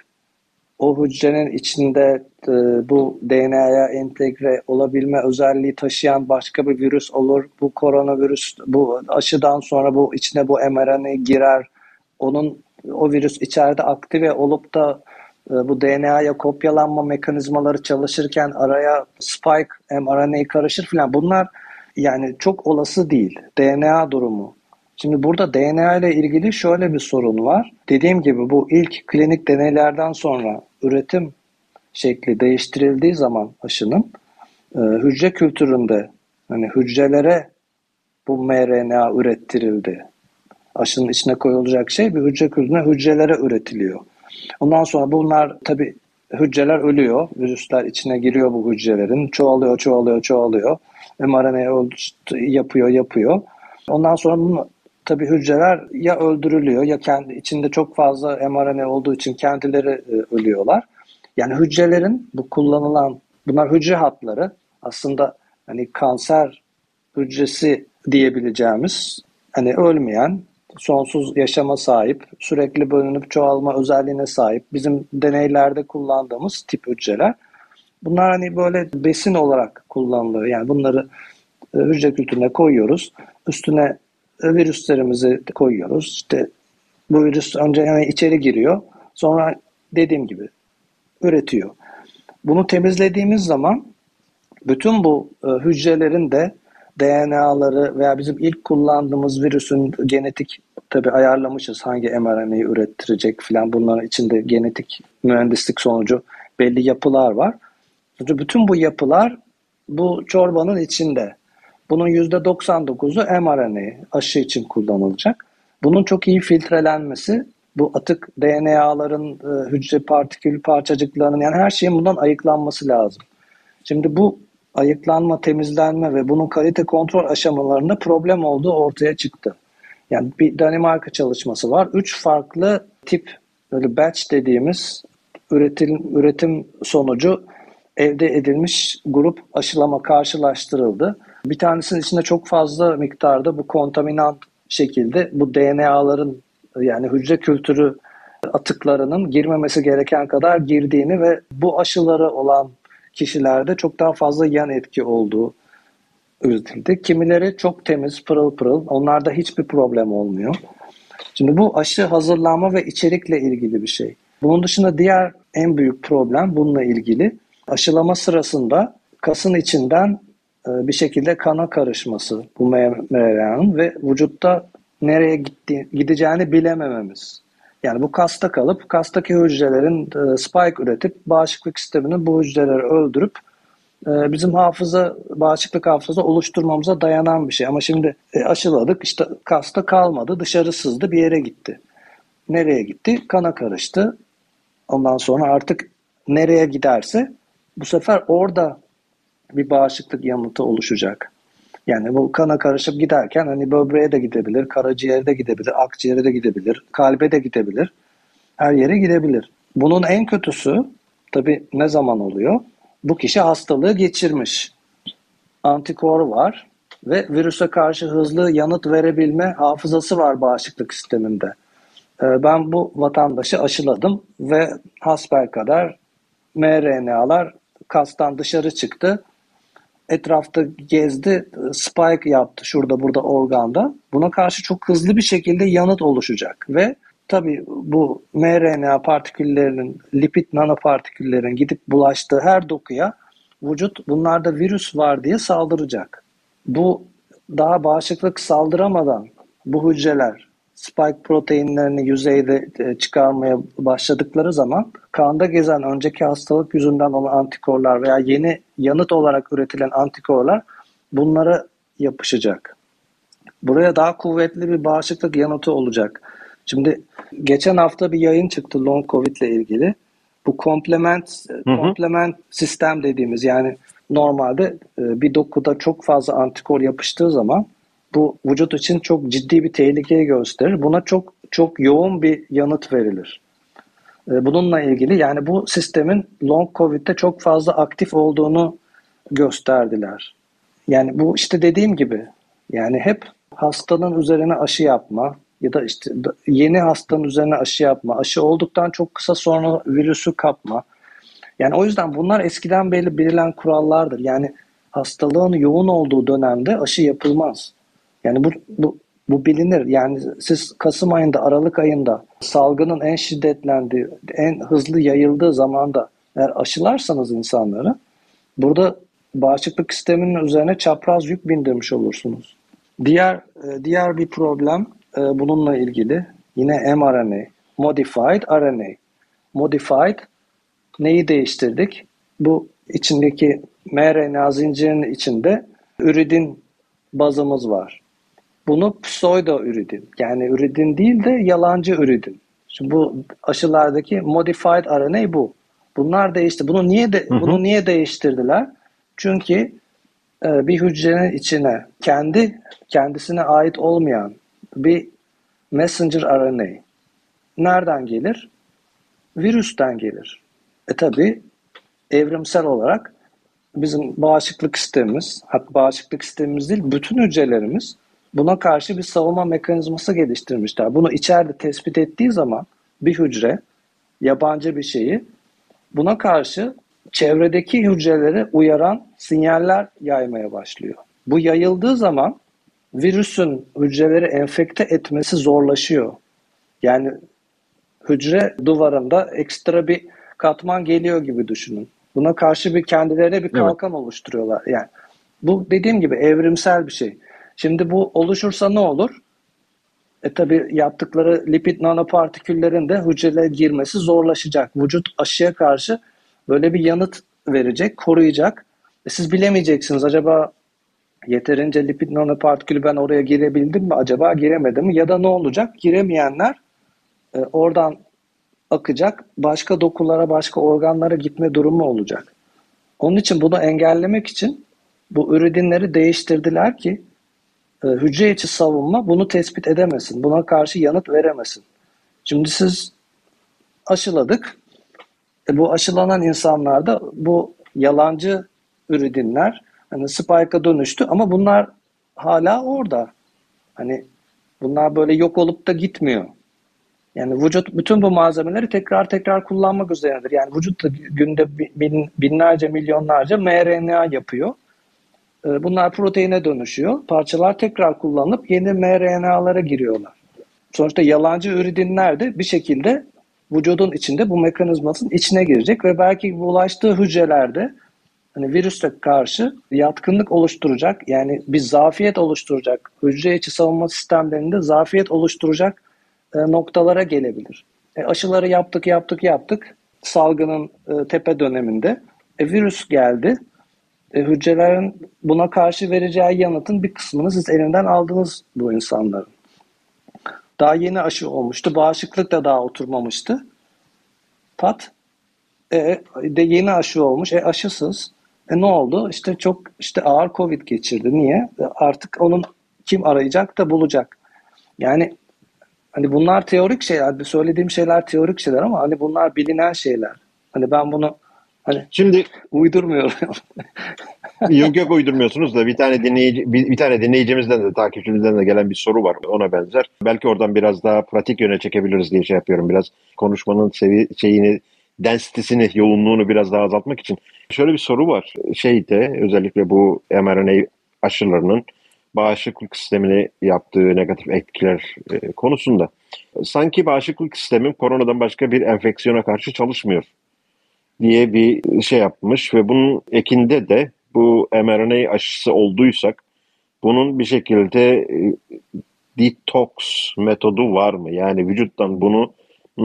o hücrenin içinde e, bu DNA'ya entegre olabilme özelliği taşıyan başka bir virüs olur. Bu koronavirüs bu aşıdan sonra bu içine bu mRNA girer. Onun o virüs içeride aktive olup da e, bu DNA'ya kopyalanma mekanizmaları çalışırken araya spike mRNA karışır filan. Bunlar yani çok olası değil. DNA durumu. Şimdi burada DNA ile ilgili şöyle bir sorun var. Dediğim gibi bu ilk klinik deneylerden sonra üretim şekli değiştirildiği zaman aşının e, hücre kültüründe hani hücrelere bu mRNA ürettirildi. Aşının içine koyulacak şey bir hücre kültürüne hücrelere üretiliyor. Ondan sonra bunlar tabi hücreler ölüyor. Virüsler içine giriyor bu hücrelerin. Çoğalıyor, çoğalıyor, çoğalıyor mRNA yapıyor, yapıyor. Ondan sonra bunun tabii hücreler ya öldürülüyor ya kendi içinde çok fazla mRNA olduğu için kendileri e, ölüyorlar. Yani hücrelerin bu kullanılan bunlar hücre hatları aslında hani kanser hücresi diyebileceğimiz hani ölmeyen, sonsuz yaşama sahip, sürekli bölünüp çoğalma özelliğine sahip bizim deneylerde kullandığımız tip hücreler. Bunlar hani böyle besin olarak kullanılıyor. Yani bunları e, hücre kültürüne koyuyoruz. Üstüne e, virüslerimizi koyuyoruz. İşte bu virüs önce yani içeri giriyor. Sonra dediğim gibi üretiyor. Bunu temizlediğimiz zaman bütün bu e, hücrelerin de DNA'ları veya bizim ilk kullandığımız virüsün genetik tabi ayarlamışız hangi mRNA'yı ürettirecek filan bunların içinde genetik mühendislik sonucu belli yapılar var. Bütün bu yapılar bu çorbanın içinde. Bunun %99'u mRNA aşı için kullanılacak. Bunun çok iyi filtrelenmesi bu atık DNA'ların, e, hücre partikül parçacıklarının yani her şeyin bundan ayıklanması lazım. Şimdi bu ayıklanma, temizlenme ve bunun kalite kontrol aşamalarında problem olduğu ortaya çıktı. Yani bir Danimarka çalışması var. Üç farklı tip böyle batch dediğimiz üretim, üretim sonucu elde edilmiş grup aşılama karşılaştırıldı. Bir tanesinin içinde çok fazla miktarda bu kontaminant şekilde bu DNA'ların yani hücre kültürü atıklarının girmemesi gereken kadar girdiğini ve bu aşıları olan kişilerde çok daha fazla yan etki olduğu üretildi. Kimileri çok temiz, pırıl pırıl. Onlarda hiçbir problem olmuyor. Şimdi bu aşı hazırlama ve içerikle ilgili bir şey. Bunun dışında diğer en büyük problem bununla ilgili. Aşılama sırasında kasın içinden e, bir şekilde kana karışması bu mRNA'nın ve vücutta nereye gitti, gideceğini bilemememiz. Yani bu kasta kalıp kastaki hücrelerin e, spike üretip bağışıklık sistemini bu hücreleri öldürüp e, bizim hafıza, bağışıklık hafıza oluşturmamıza dayanan bir şey. Ama şimdi aşıladık işte kasta kalmadı dışarı sızdı bir yere gitti. Nereye gitti? Kana karıştı. Ondan sonra artık nereye giderse bu sefer orada bir bağışıklık yanıtı oluşacak. Yani bu kana karışıp giderken hani böbreğe de gidebilir, karaciğere de gidebilir, akciğere de gidebilir, kalbe de gidebilir. Her yere gidebilir. Bunun en kötüsü tabii ne zaman oluyor? Bu kişi hastalığı geçirmiş. Antikor var ve virüse karşı hızlı yanıt verebilme hafızası var bağışıklık sisteminde. Ee, ben bu vatandaşı aşıladım ve hasbel kadar mRNA'lar kastan dışarı çıktı etrafta gezdi, spike yaptı şurada burada organda. Buna karşı çok hızlı bir şekilde yanıt oluşacak ve tabii bu mRNA partiküllerinin, lipid nanopartiküllerin gidip bulaştığı her dokuya vücut bunlarda virüs var diye saldıracak. Bu daha bağışıklık saldıramadan bu hücreler spike proteinlerini yüzeyde e, çıkarmaya başladıkları zaman kanda gezen önceki hastalık yüzünden olan antikorlar veya yeni yanıt olarak üretilen antikorlar bunlara yapışacak. Buraya daha kuvvetli bir bağışıklık yanıtı olacak. Şimdi geçen hafta bir yayın çıktı long covid ile ilgili. Bu komplement komplement sistem dediğimiz yani normalde e, bir dokuda çok fazla antikor yapıştığı zaman bu vücut için çok ciddi bir tehlikeyi gösterir. Buna çok çok yoğun bir yanıt verilir. Ee, bununla ilgili yani bu sistemin long covid'de çok fazla aktif olduğunu gösterdiler. Yani bu işte dediğim gibi yani hep hastanın üzerine aşı yapma ya da işte yeni hastanın üzerine aşı yapma, aşı olduktan çok kısa sonra virüsü kapma. Yani o yüzden bunlar eskiden beri bilinen kurallardır. Yani hastalığın yoğun olduğu dönemde aşı yapılmaz. Yani bu, bu, bu bilinir. Yani siz Kasım ayında, Aralık ayında salgının en şiddetlendiği, en hızlı yayıldığı zamanda eğer aşılarsanız insanları burada bağışıklık sisteminin üzerine çapraz yük bindirmiş olursunuz. Diğer e, diğer bir problem e, bununla ilgili yine mRNA, modified RNA. Modified neyi değiştirdik? Bu içindeki mRNA zincirinin içinde üridin bazımız var. Bunu pseudo üridin yani üridin değil de yalancı üridin. Şimdi bu aşılardaki modified RNA bu. Bunlar değişti. Bunu niye de, hı hı. bunu niye değiştirdiler? Çünkü e, bir hücrenin içine kendi kendisine ait olmayan bir messenger RNA nereden gelir? Virüsten gelir. E tabi evrimsel olarak bizim bağışıklık sistemimiz, hatta bağışıklık sistemimiz değil, bütün hücrelerimiz buna karşı bir savunma mekanizması geliştirmişler. Bunu içeride tespit ettiği zaman bir hücre yabancı bir şeyi buna karşı çevredeki hücreleri uyaran sinyaller yaymaya başlıyor. Bu yayıldığı zaman virüsün hücreleri enfekte etmesi zorlaşıyor. Yani hücre duvarında ekstra bir katman geliyor gibi düşünün. Buna karşı bir kendilerine bir kalkan evet. oluşturuyorlar. Yani bu dediğim gibi evrimsel bir şey. Şimdi bu oluşursa ne olur? E tabi yaptıkları lipid nanopartiküllerin de hücrelere girmesi zorlaşacak. Vücut aşıya karşı böyle bir yanıt verecek, koruyacak. E siz bilemeyeceksiniz acaba yeterince lipid nanopartikülü ben oraya girebildim mi acaba giremedim mi ya da ne olacak giremeyenler e, oradan akacak başka dokulara başka organlara gitme durumu olacak. Onun için bunu engellemek için bu üridinleri değiştirdiler ki hücre içi savunma bunu tespit edemesin. Buna karşı yanıt veremesin. Şimdi siz aşıladık. E, bu aşılanan insanlarda bu yalancı üridinler hani spike'a dönüştü ama bunlar hala orada. Hani bunlar böyle yok olup da gitmiyor. Yani vücut bütün bu malzemeleri tekrar tekrar kullanmak üzerinedir. Yani vücut da günde bin, binlerce milyonlarca mRNA yapıyor. Ee, bunlar proteine dönüşüyor. Parçalar tekrar kullanılıp yeni mRNA'lara giriyorlar. Sonuçta yalancı üridinler de bir şekilde vücudun içinde bu mekanizmasının içine girecek ve belki bulaştığı hücrelerde hani virüse karşı yatkınlık oluşturacak yani bir zafiyet oluşturacak hücre içi savunma sistemlerinde zafiyet oluşturacak e, noktalara gelebilir. E, aşıları yaptık yaptık yaptık salgının e, tepe döneminde e, virüs geldi e, hücrelerin buna karşı vereceği yanıtın bir kısmını siz elinden aldınız bu insanların. Daha yeni aşı olmuştu. Bağışıklık da daha oturmamıştı. Pat. E, de yeni aşı olmuş. E aşısız. E ne oldu? İşte çok işte ağır Covid geçirdi. Niye? E, artık onun kim arayacak da bulacak. Yani hani bunlar teorik şeyler. Söylediğim şeyler teorik şeyler ama hani bunlar bilinen şeyler. Hani ben bunu Hani Şimdi uydurmuyorum. yok yok uydurmuyorsunuz da bir tane dinleyici bir, bir tane dinleyicimizden de takipçimizden de gelen bir soru var ona benzer. Belki oradan biraz daha pratik yöne çekebiliriz diye şey yapıyorum biraz. Konuşmanın sevi şeyini density'sini, yoğunluğunu biraz daha azaltmak için. Şöyle bir soru var. Şeyde özellikle bu mRNA aşılarının bağışıklık sistemine yaptığı negatif etkiler e, konusunda. Sanki bağışıklık sistemi koronadan başka bir enfeksiyona karşı çalışmıyor diye bir şey yapmış ve bunun ekinde de bu mRNA aşısı olduysak bunun bir şekilde e, detox metodu var mı? Yani vücuttan bunu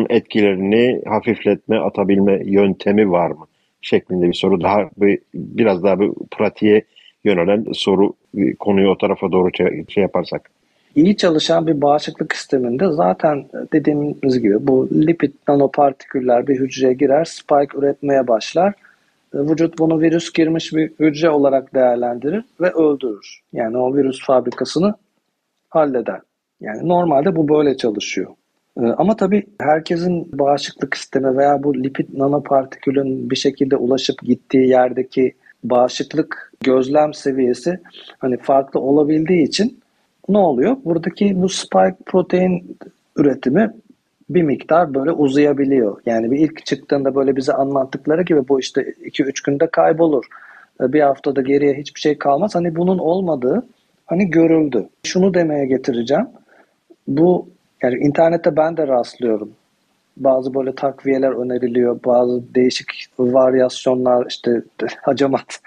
etkilerini hafifletme, atabilme yöntemi var mı? Şeklinde bir soru. Daha bir, biraz daha bir pratiğe yönelen soru konuyu o tarafa doğru şey yaparsak iyi çalışan bir bağışıklık sisteminde zaten dediğimiz gibi bu lipid nanopartiküller bir hücreye girer, spike üretmeye başlar. Vücut bunu virüs girmiş bir hücre olarak değerlendirir ve öldürür. Yani o virüs fabrikasını halleder. Yani normalde bu böyle çalışıyor. E, ama tabii herkesin bağışıklık sistemi veya bu lipid nanopartikülün bir şekilde ulaşıp gittiği yerdeki bağışıklık gözlem seviyesi hani farklı olabildiği için ne oluyor? Buradaki bu spike protein üretimi bir miktar böyle uzayabiliyor. Yani bir ilk çıktığında böyle bize anlattıkları gibi bu işte 2-3 günde kaybolur. E, bir haftada geriye hiçbir şey kalmaz. Hani bunun olmadığı hani görüldü. Şunu demeye getireceğim. Bu yani internette ben de rastlıyorum. Bazı böyle takviyeler öneriliyor. Bazı değişik varyasyonlar işte hacamat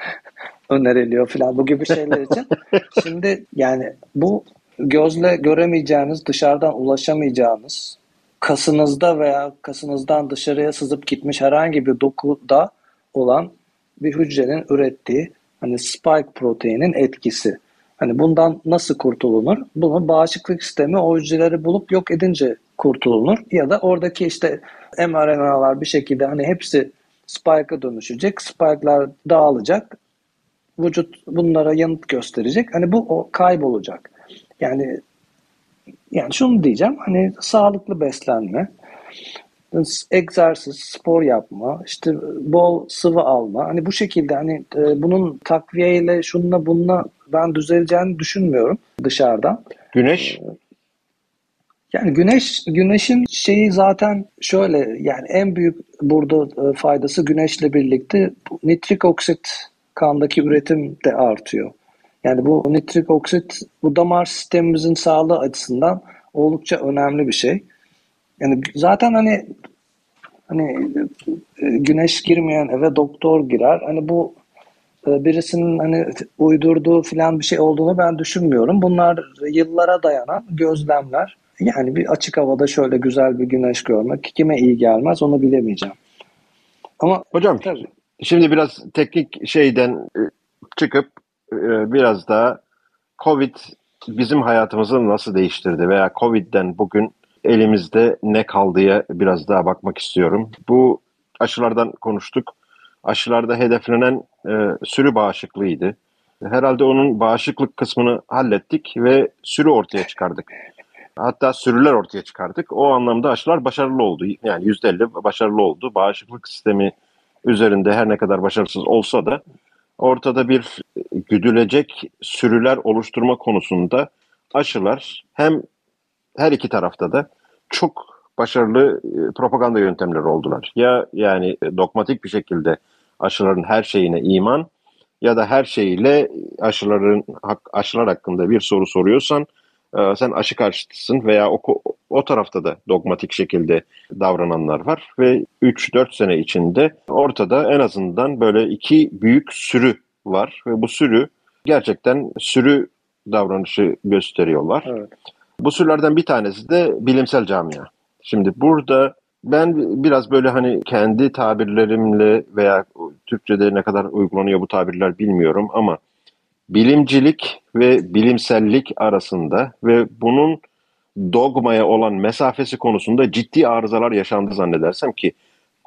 öneriliyor falan bu gibi şeyler için. Şimdi yani bu gözle göremeyeceğiniz, dışarıdan ulaşamayacağınız, kasınızda veya kasınızdan dışarıya sızıp gitmiş herhangi bir dokuda olan bir hücrenin ürettiği hani spike proteinin etkisi. Hani bundan nasıl kurtulunur? Bunu bağışıklık sistemi o hücreleri bulup yok edince kurtulunur. Ya da oradaki işte mRNA'lar bir şekilde hani hepsi spike'a dönüşecek. Spike'lar dağılacak vücut bunlara yanıt gösterecek. Hani bu o kaybolacak. Yani yani şunu diyeceğim hani sağlıklı beslenme, egzersiz, spor yapma, işte bol sıvı alma. Hani bu şekilde hani e, bunun takviyeyle şununla bununla ben düzeleceğini düşünmüyorum dışarıdan. Güneş? Ee, yani güneş güneşin şeyi zaten şöyle yani en büyük burada e, faydası güneşle birlikte nitrik oksit kandaki üretim de artıyor. Yani bu nitrik oksit bu damar sistemimizin sağlığı açısından oldukça önemli bir şey. Yani zaten hani hani e, güneş girmeyen eve doktor girer. Hani bu e, birisinin hani uydurduğu falan bir şey olduğunu ben düşünmüyorum. Bunlar yıllara dayanan gözlemler. Yani bir açık havada şöyle güzel bir güneş görmek kime iyi gelmez onu bilemeyeceğim. Ama hocam tabii. Şimdi biraz teknik şeyden e, çıkıp biraz daha Covid bizim hayatımızı nasıl değiştirdi veya Covid'den bugün elimizde ne kaldıya biraz daha bakmak istiyorum. Bu aşılardan konuştuk. Aşılarda hedeflenen e, sürü bağışıklığıydı. Herhalde onun bağışıklık kısmını hallettik ve sürü ortaya çıkardık. Hatta sürüler ortaya çıkardık. O anlamda aşılar başarılı oldu. Yani %50 başarılı oldu. Bağışıklık sistemi üzerinde her ne kadar başarısız olsa da ortada bir güdülecek sürüler oluşturma konusunda aşılar hem her iki tarafta da çok başarılı e, propaganda yöntemleri oldular. Ya yani dogmatik bir şekilde aşıların her şeyine iman ya da her şeyiyle aşıların aşılar hakkında bir soru soruyorsan e, sen aşı karşıtısın veya o, o tarafta da dogmatik şekilde davrananlar var ve 3-4 sene içinde ortada en azından böyle iki büyük sürü var ve bu sürü gerçekten sürü davranışı gösteriyorlar. Evet. Bu sürülerden bir tanesi de bilimsel camia. Şimdi burada ben biraz böyle hani kendi tabirlerimle veya Türkçe'de ne kadar uygulanıyor bu tabirler bilmiyorum ama bilimcilik ve bilimsellik arasında ve bunun dogmaya olan mesafesi konusunda ciddi arızalar yaşandı zannedersem ki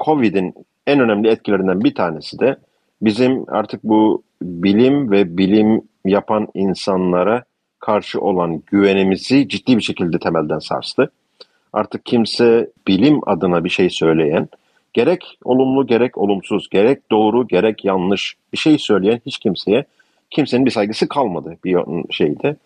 Covid'in en önemli etkilerinden bir tanesi de bizim artık bu bilim ve bilim yapan insanlara karşı olan güvenimizi ciddi bir şekilde temelden sarstı. Artık kimse bilim adına bir şey söyleyen, gerek olumlu gerek olumsuz, gerek doğru gerek yanlış bir şey söyleyen hiç kimseye kimsenin bir saygısı kalmadı bir şeyde.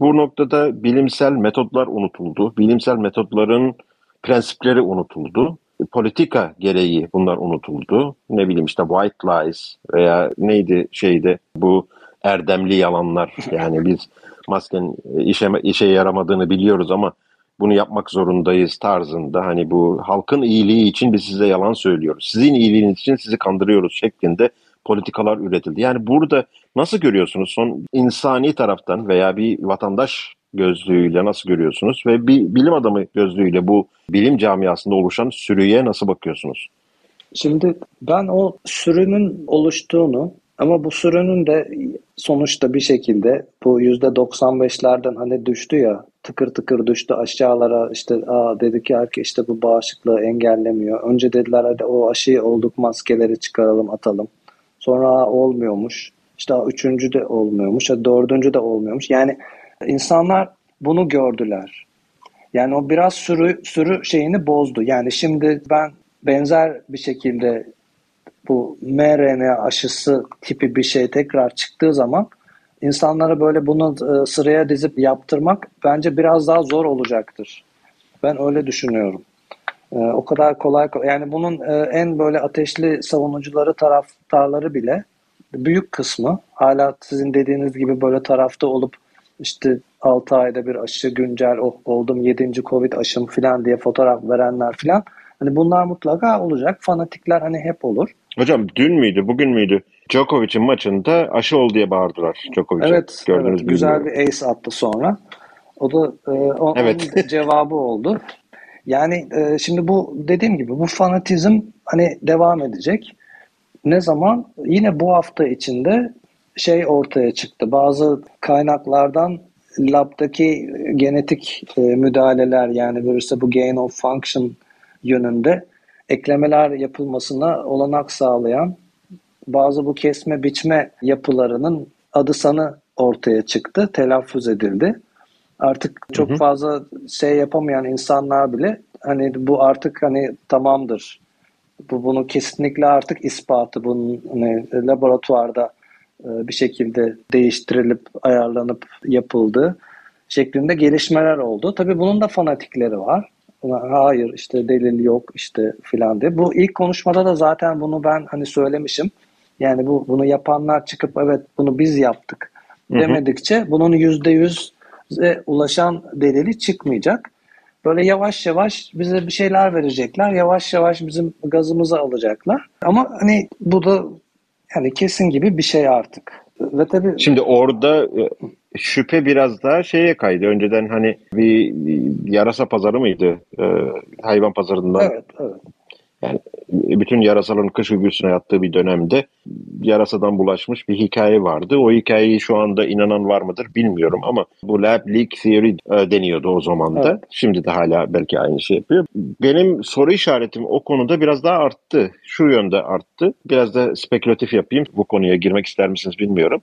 Bu noktada bilimsel metodlar unutuldu. Bilimsel metodların prensipleri unutuldu. Politika gereği bunlar unutuldu. Ne bileyim işte white lies veya neydi şeyde bu erdemli yalanlar. Yani biz maskenin işe, işe yaramadığını biliyoruz ama bunu yapmak zorundayız tarzında hani bu halkın iyiliği için biz size yalan söylüyoruz. Sizin iyiliğiniz için sizi kandırıyoruz şeklinde politikalar üretildi. Yani burada nasıl görüyorsunuz son insani taraftan veya bir vatandaş gözlüğüyle nasıl görüyorsunuz ve bir bilim adamı gözlüğüyle bu bilim camiasında oluşan sürüye nasıl bakıyorsunuz? Şimdi ben o sürünün oluştuğunu ama bu sürünün de sonuçta bir şekilde bu yüzde 95'lerden hani düştü ya tıkır tıkır düştü aşağılara işte aa dedi ki erkek işte bu bağışıklığı engellemiyor. Önce dediler hadi o aşıyı olduk maskeleri çıkaralım atalım. Sonra olmuyormuş. İşte üçüncü de olmuyormuş. Dördüncü de olmuyormuş. Yani insanlar bunu gördüler. Yani o biraz sürü, sürü şeyini bozdu. Yani şimdi ben benzer bir şekilde bu mRNA aşısı tipi bir şey tekrar çıktığı zaman insanlara böyle bunu e, sıraya dizip yaptırmak bence biraz daha zor olacaktır. Ben öyle düşünüyorum. E, o kadar kolay yani bunun e, en böyle ateşli savunucuları taraftarları bile büyük kısmı hala sizin dediğiniz gibi böyle tarafta olup işte 6 ayda bir aşı güncel oh, oldum 7. Covid aşım falan diye fotoğraf verenler falan hani bunlar mutlaka olacak. Fanatikler hani hep olur. Hocam dün müydü, bugün müydü? Djokovic'in maçında aşı ol diye bağırdılar Djokovic'e. Evet, Gördünüz evet güzel bir ace attı sonra. O da e, o, evet. onun cevabı oldu. Yani e, şimdi bu dediğim gibi bu fanatizm hani devam edecek. Ne zaman? Yine bu hafta içinde şey ortaya çıktı. Bazı kaynaklardan labdaki genetik e, müdahaleler yani böyle bu gain of function yönünde eklemeler yapılmasına olanak sağlayan bazı bu kesme biçme yapılarının adı sanı ortaya çıktı, telaffuz edildi. Artık çok hı hı. fazla şey yapamayan insanlar bile hani bu artık hani tamamdır. Bu bunu kesinlikle artık ispatı bunun hani laboratuvarda e, bir şekilde değiştirilip ayarlanıp yapıldı şeklinde gelişmeler oldu. Tabii bunun da fanatikleri var. Hayır işte delil yok işte filan diye. Bu ilk konuşmada da zaten bunu ben hani söylemişim. Yani bu bunu yapanlar çıkıp evet bunu biz yaptık demedikçe bunun yüzde yüze ulaşan delili çıkmayacak. Böyle yavaş yavaş bize bir şeyler verecekler. Yavaş yavaş bizim gazımızı alacaklar. Ama hani bu da yani kesin gibi bir şey artık. Ve tabii Şimdi orada e, şüphe biraz daha şeye kaydı. Önceden hani bir yarasa pazarı mıydı? Ee, hayvan pazarından. Evet, evet. Yani bütün yarasaların kış uykusuna yattığı bir dönemde yarasadan bulaşmış bir hikaye vardı. O hikayeyi şu anda inanan var mıdır bilmiyorum ama bu lab leak theory e, deniyordu o zaman da. Evet. Şimdi de hala belki aynı şey yapıyor. Benim soru işaretim o konuda biraz daha arttı. Şu yönde arttı. Biraz da spekülatif yapayım. Bu konuya girmek ister misiniz bilmiyorum.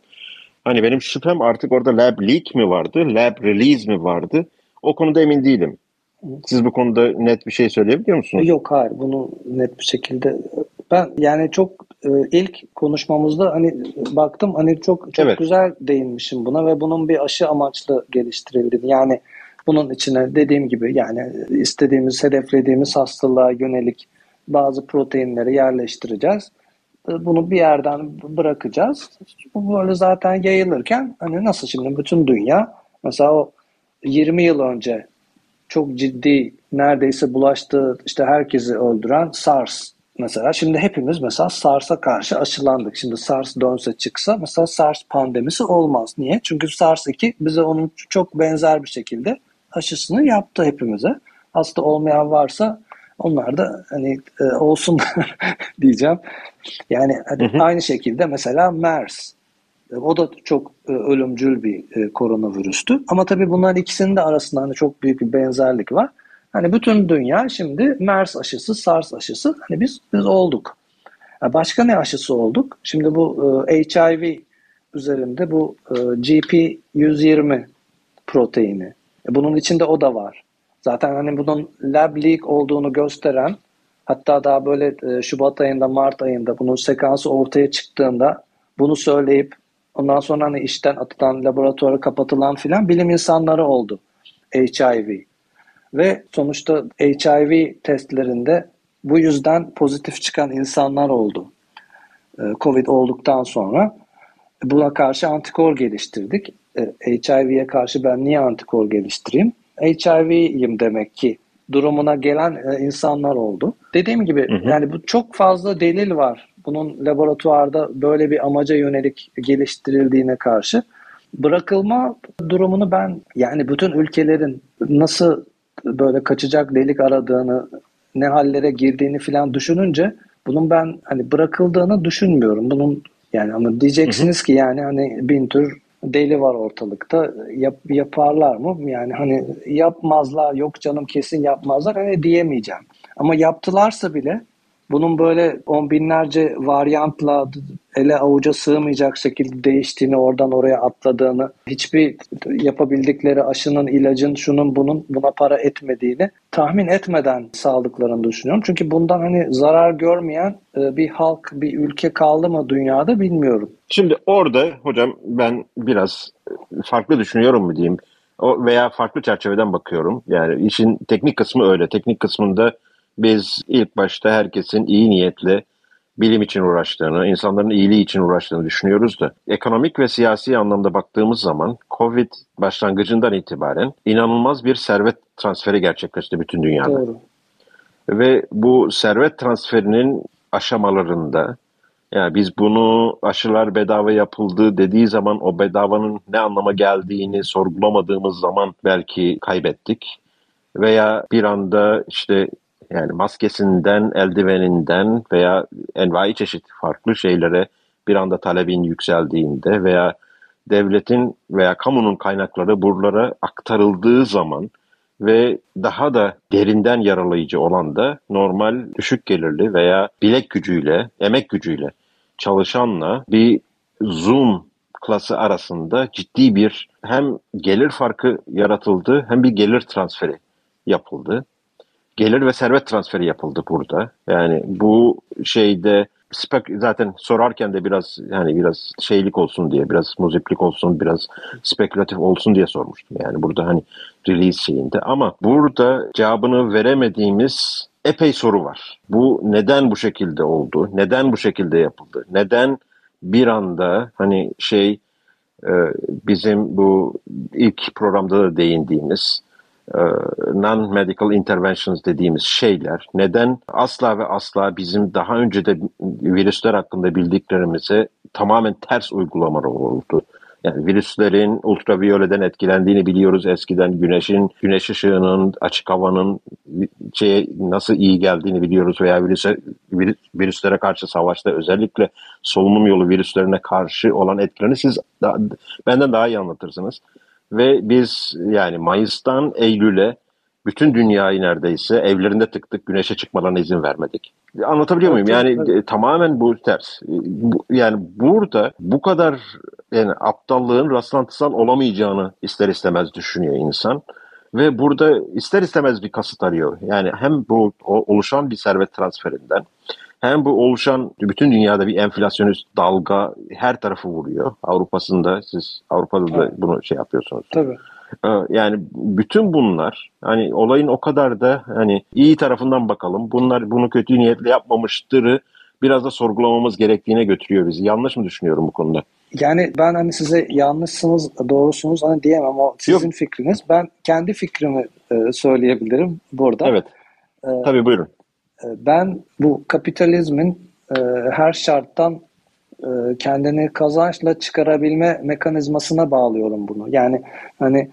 Hani benim şüphem artık orada lab leak mi vardı, lab release mi vardı? O konuda emin değilim. Siz bu konuda net bir şey söyleyebiliyor musunuz? Yok hayır bunu net bir şekilde ben yani çok e, ilk konuşmamızda hani baktım hani çok çok evet. güzel değinmişim buna ve bunun bir aşı amaçlı geliştirildiğini yani bunun içine dediğim gibi yani istediğimiz hedeflediğimiz hastalığa yönelik bazı proteinleri yerleştireceğiz. E, bunu bir yerden bırakacağız. Bu böyle zaten yayılırken hani nasıl şimdi bütün dünya mesela o 20 yıl önce çok ciddi neredeyse bulaştığı işte herkesi öldüren SARS mesela. Şimdi hepimiz mesela SARS'a karşı aşılandık. Şimdi SARS dönse çıksa mesela SARS pandemisi olmaz. Niye? Çünkü SARS-2 bize onun çok benzer bir şekilde aşısını yaptı hepimize. Hasta olmayan varsa onlar da hani e, olsun diyeceğim. Yani hani hı hı. aynı şekilde mesela MERS o da çok e, ölümcül bir e, koronavirüstü. Ama tabii bunların ikisinin de arasında hani çok büyük bir benzerlik var. Hani bütün dünya şimdi MERS aşısı, SARS aşısı hani biz biz olduk. Başka ne aşısı olduk? Şimdi bu e, HIV üzerinde bu GP120 proteini. Bunun içinde o da var. Zaten hani bunun lab leak olduğunu gösteren hatta daha böyle Şubat ayında Mart ayında bunun sekansı ortaya çıktığında bunu söyleyip Ondan sonra hani işten atılan, laboratuvara kapatılan filan bilim insanları oldu. HIV. Ve sonuçta HIV testlerinde bu yüzden pozitif çıkan insanlar oldu. Ee, Covid olduktan sonra buna karşı antikor geliştirdik. Ee, HIV'ye karşı ben niye antikor geliştireyim? HIV'yim demek ki durumuna gelen e, insanlar oldu. Dediğim gibi hı hı. yani bu çok fazla delil var bunun laboratuvarda böyle bir amaca yönelik geliştirildiğine karşı bırakılma durumunu ben yani bütün ülkelerin nasıl böyle kaçacak delik aradığını ne hallere girdiğini falan düşününce bunun ben hani bırakıldığını düşünmüyorum. Bunun yani ama diyeceksiniz ki yani hani bin tür deli var ortalıkta yap, yaparlar mı? Yani hani yapmazlar yok canım kesin yapmazlar hani diyemeyeceğim. Ama yaptılarsa bile bunun böyle on binlerce varyantla ele avuca sığmayacak şekilde değiştiğini, oradan oraya atladığını, hiçbir yapabildikleri aşının, ilacın, şunun bunun buna para etmediğini tahmin etmeden sağlıklarını düşünüyorum. Çünkü bundan hani zarar görmeyen e, bir halk, bir ülke kaldı mı dünyada bilmiyorum. Şimdi orada hocam ben biraz farklı düşünüyorum mu diyeyim. O veya farklı çerçeveden bakıyorum. Yani işin teknik kısmı öyle. Teknik kısmında biz ilk başta herkesin iyi niyetle bilim için uğraştığını, insanların iyiliği için uğraştığını düşünüyoruz da ekonomik ve siyasi anlamda baktığımız zaman Covid başlangıcından itibaren inanılmaz bir servet transferi gerçekleşti bütün dünyada. Doğru. Ve bu servet transferinin aşamalarında yani biz bunu aşılar bedava yapıldı dediği zaman o bedavanın ne anlama geldiğini sorgulamadığımız zaman belki kaybettik. Veya bir anda işte yani maskesinden, eldiveninden veya envai çeşit farklı şeylere bir anda talebin yükseldiğinde veya devletin veya kamunun kaynakları buralara aktarıldığı zaman ve daha da derinden yaralayıcı olan da normal düşük gelirli veya bilek gücüyle, emek gücüyle çalışanla bir Zoom klası arasında ciddi bir hem gelir farkı yaratıldı hem bir gelir transferi yapıldı. Gelir ve servet transferi yapıldı burada. Yani bu şeyde spek zaten sorarken de biraz yani biraz şeylik olsun diye, biraz muziplik olsun, biraz spekülatif olsun diye sormuştum. Yani burada hani release şeyinde ama burada cevabını veremediğimiz epey soru var. Bu neden bu şekilde oldu? Neden bu şekilde yapıldı? Neden bir anda hani şey e, bizim bu ilk programda da değindiğimiz non-medical interventions dediğimiz şeyler neden asla ve asla bizim daha önce de virüsler hakkında bildiklerimize tamamen ters uygulamalar oldu. Yani virüslerin ultraviyoleden etkilendiğini biliyoruz eskiden. Güneşin, güneş ışığının, açık havanın şey nasıl iyi geldiğini biliyoruz veya virüse, virüs, virüslere karşı savaşta özellikle solunum yolu virüslerine karşı olan etkilerini siz daha, benden daha iyi anlatırsınız. Ve biz yani Mayıs'tan Eylül'e bütün dünyayı neredeyse evlerinde tık tık güneşe çıkmalarına izin vermedik. Anlatabiliyor muyum? Yani evet. tamamen bu ters. Yani burada bu kadar yani aptallığın rastlantısal olamayacağını ister istemez düşünüyor insan. Ve burada ister istemez bir kasıt arıyor. Yani hem bu oluşan bir servet transferinden hem bu oluşan bütün dünyada bir enflasyonist dalga her tarafı vuruyor. Avrupa'sında siz Avrupa'da da bunu şey yapıyorsunuz. Tabii. Ee, yani bütün bunlar hani olayın o kadar da hani iyi tarafından bakalım. Bunlar bunu kötü niyetle yapmamıştırı biraz da sorgulamamız gerektiğine götürüyor bizi. Yanlış mı düşünüyorum bu konuda? Yani ben hani size yanlışsınız, doğrusunuz hani diyemem. O sizin Yok. fikriniz. Ben kendi fikrimi e, söyleyebilirim burada. Evet. Ee, Tabii buyurun. E, ben bu kapitalizmin e, her şarttan e, kendini kazançla çıkarabilme mekanizmasına bağlıyorum bunu. Yani hani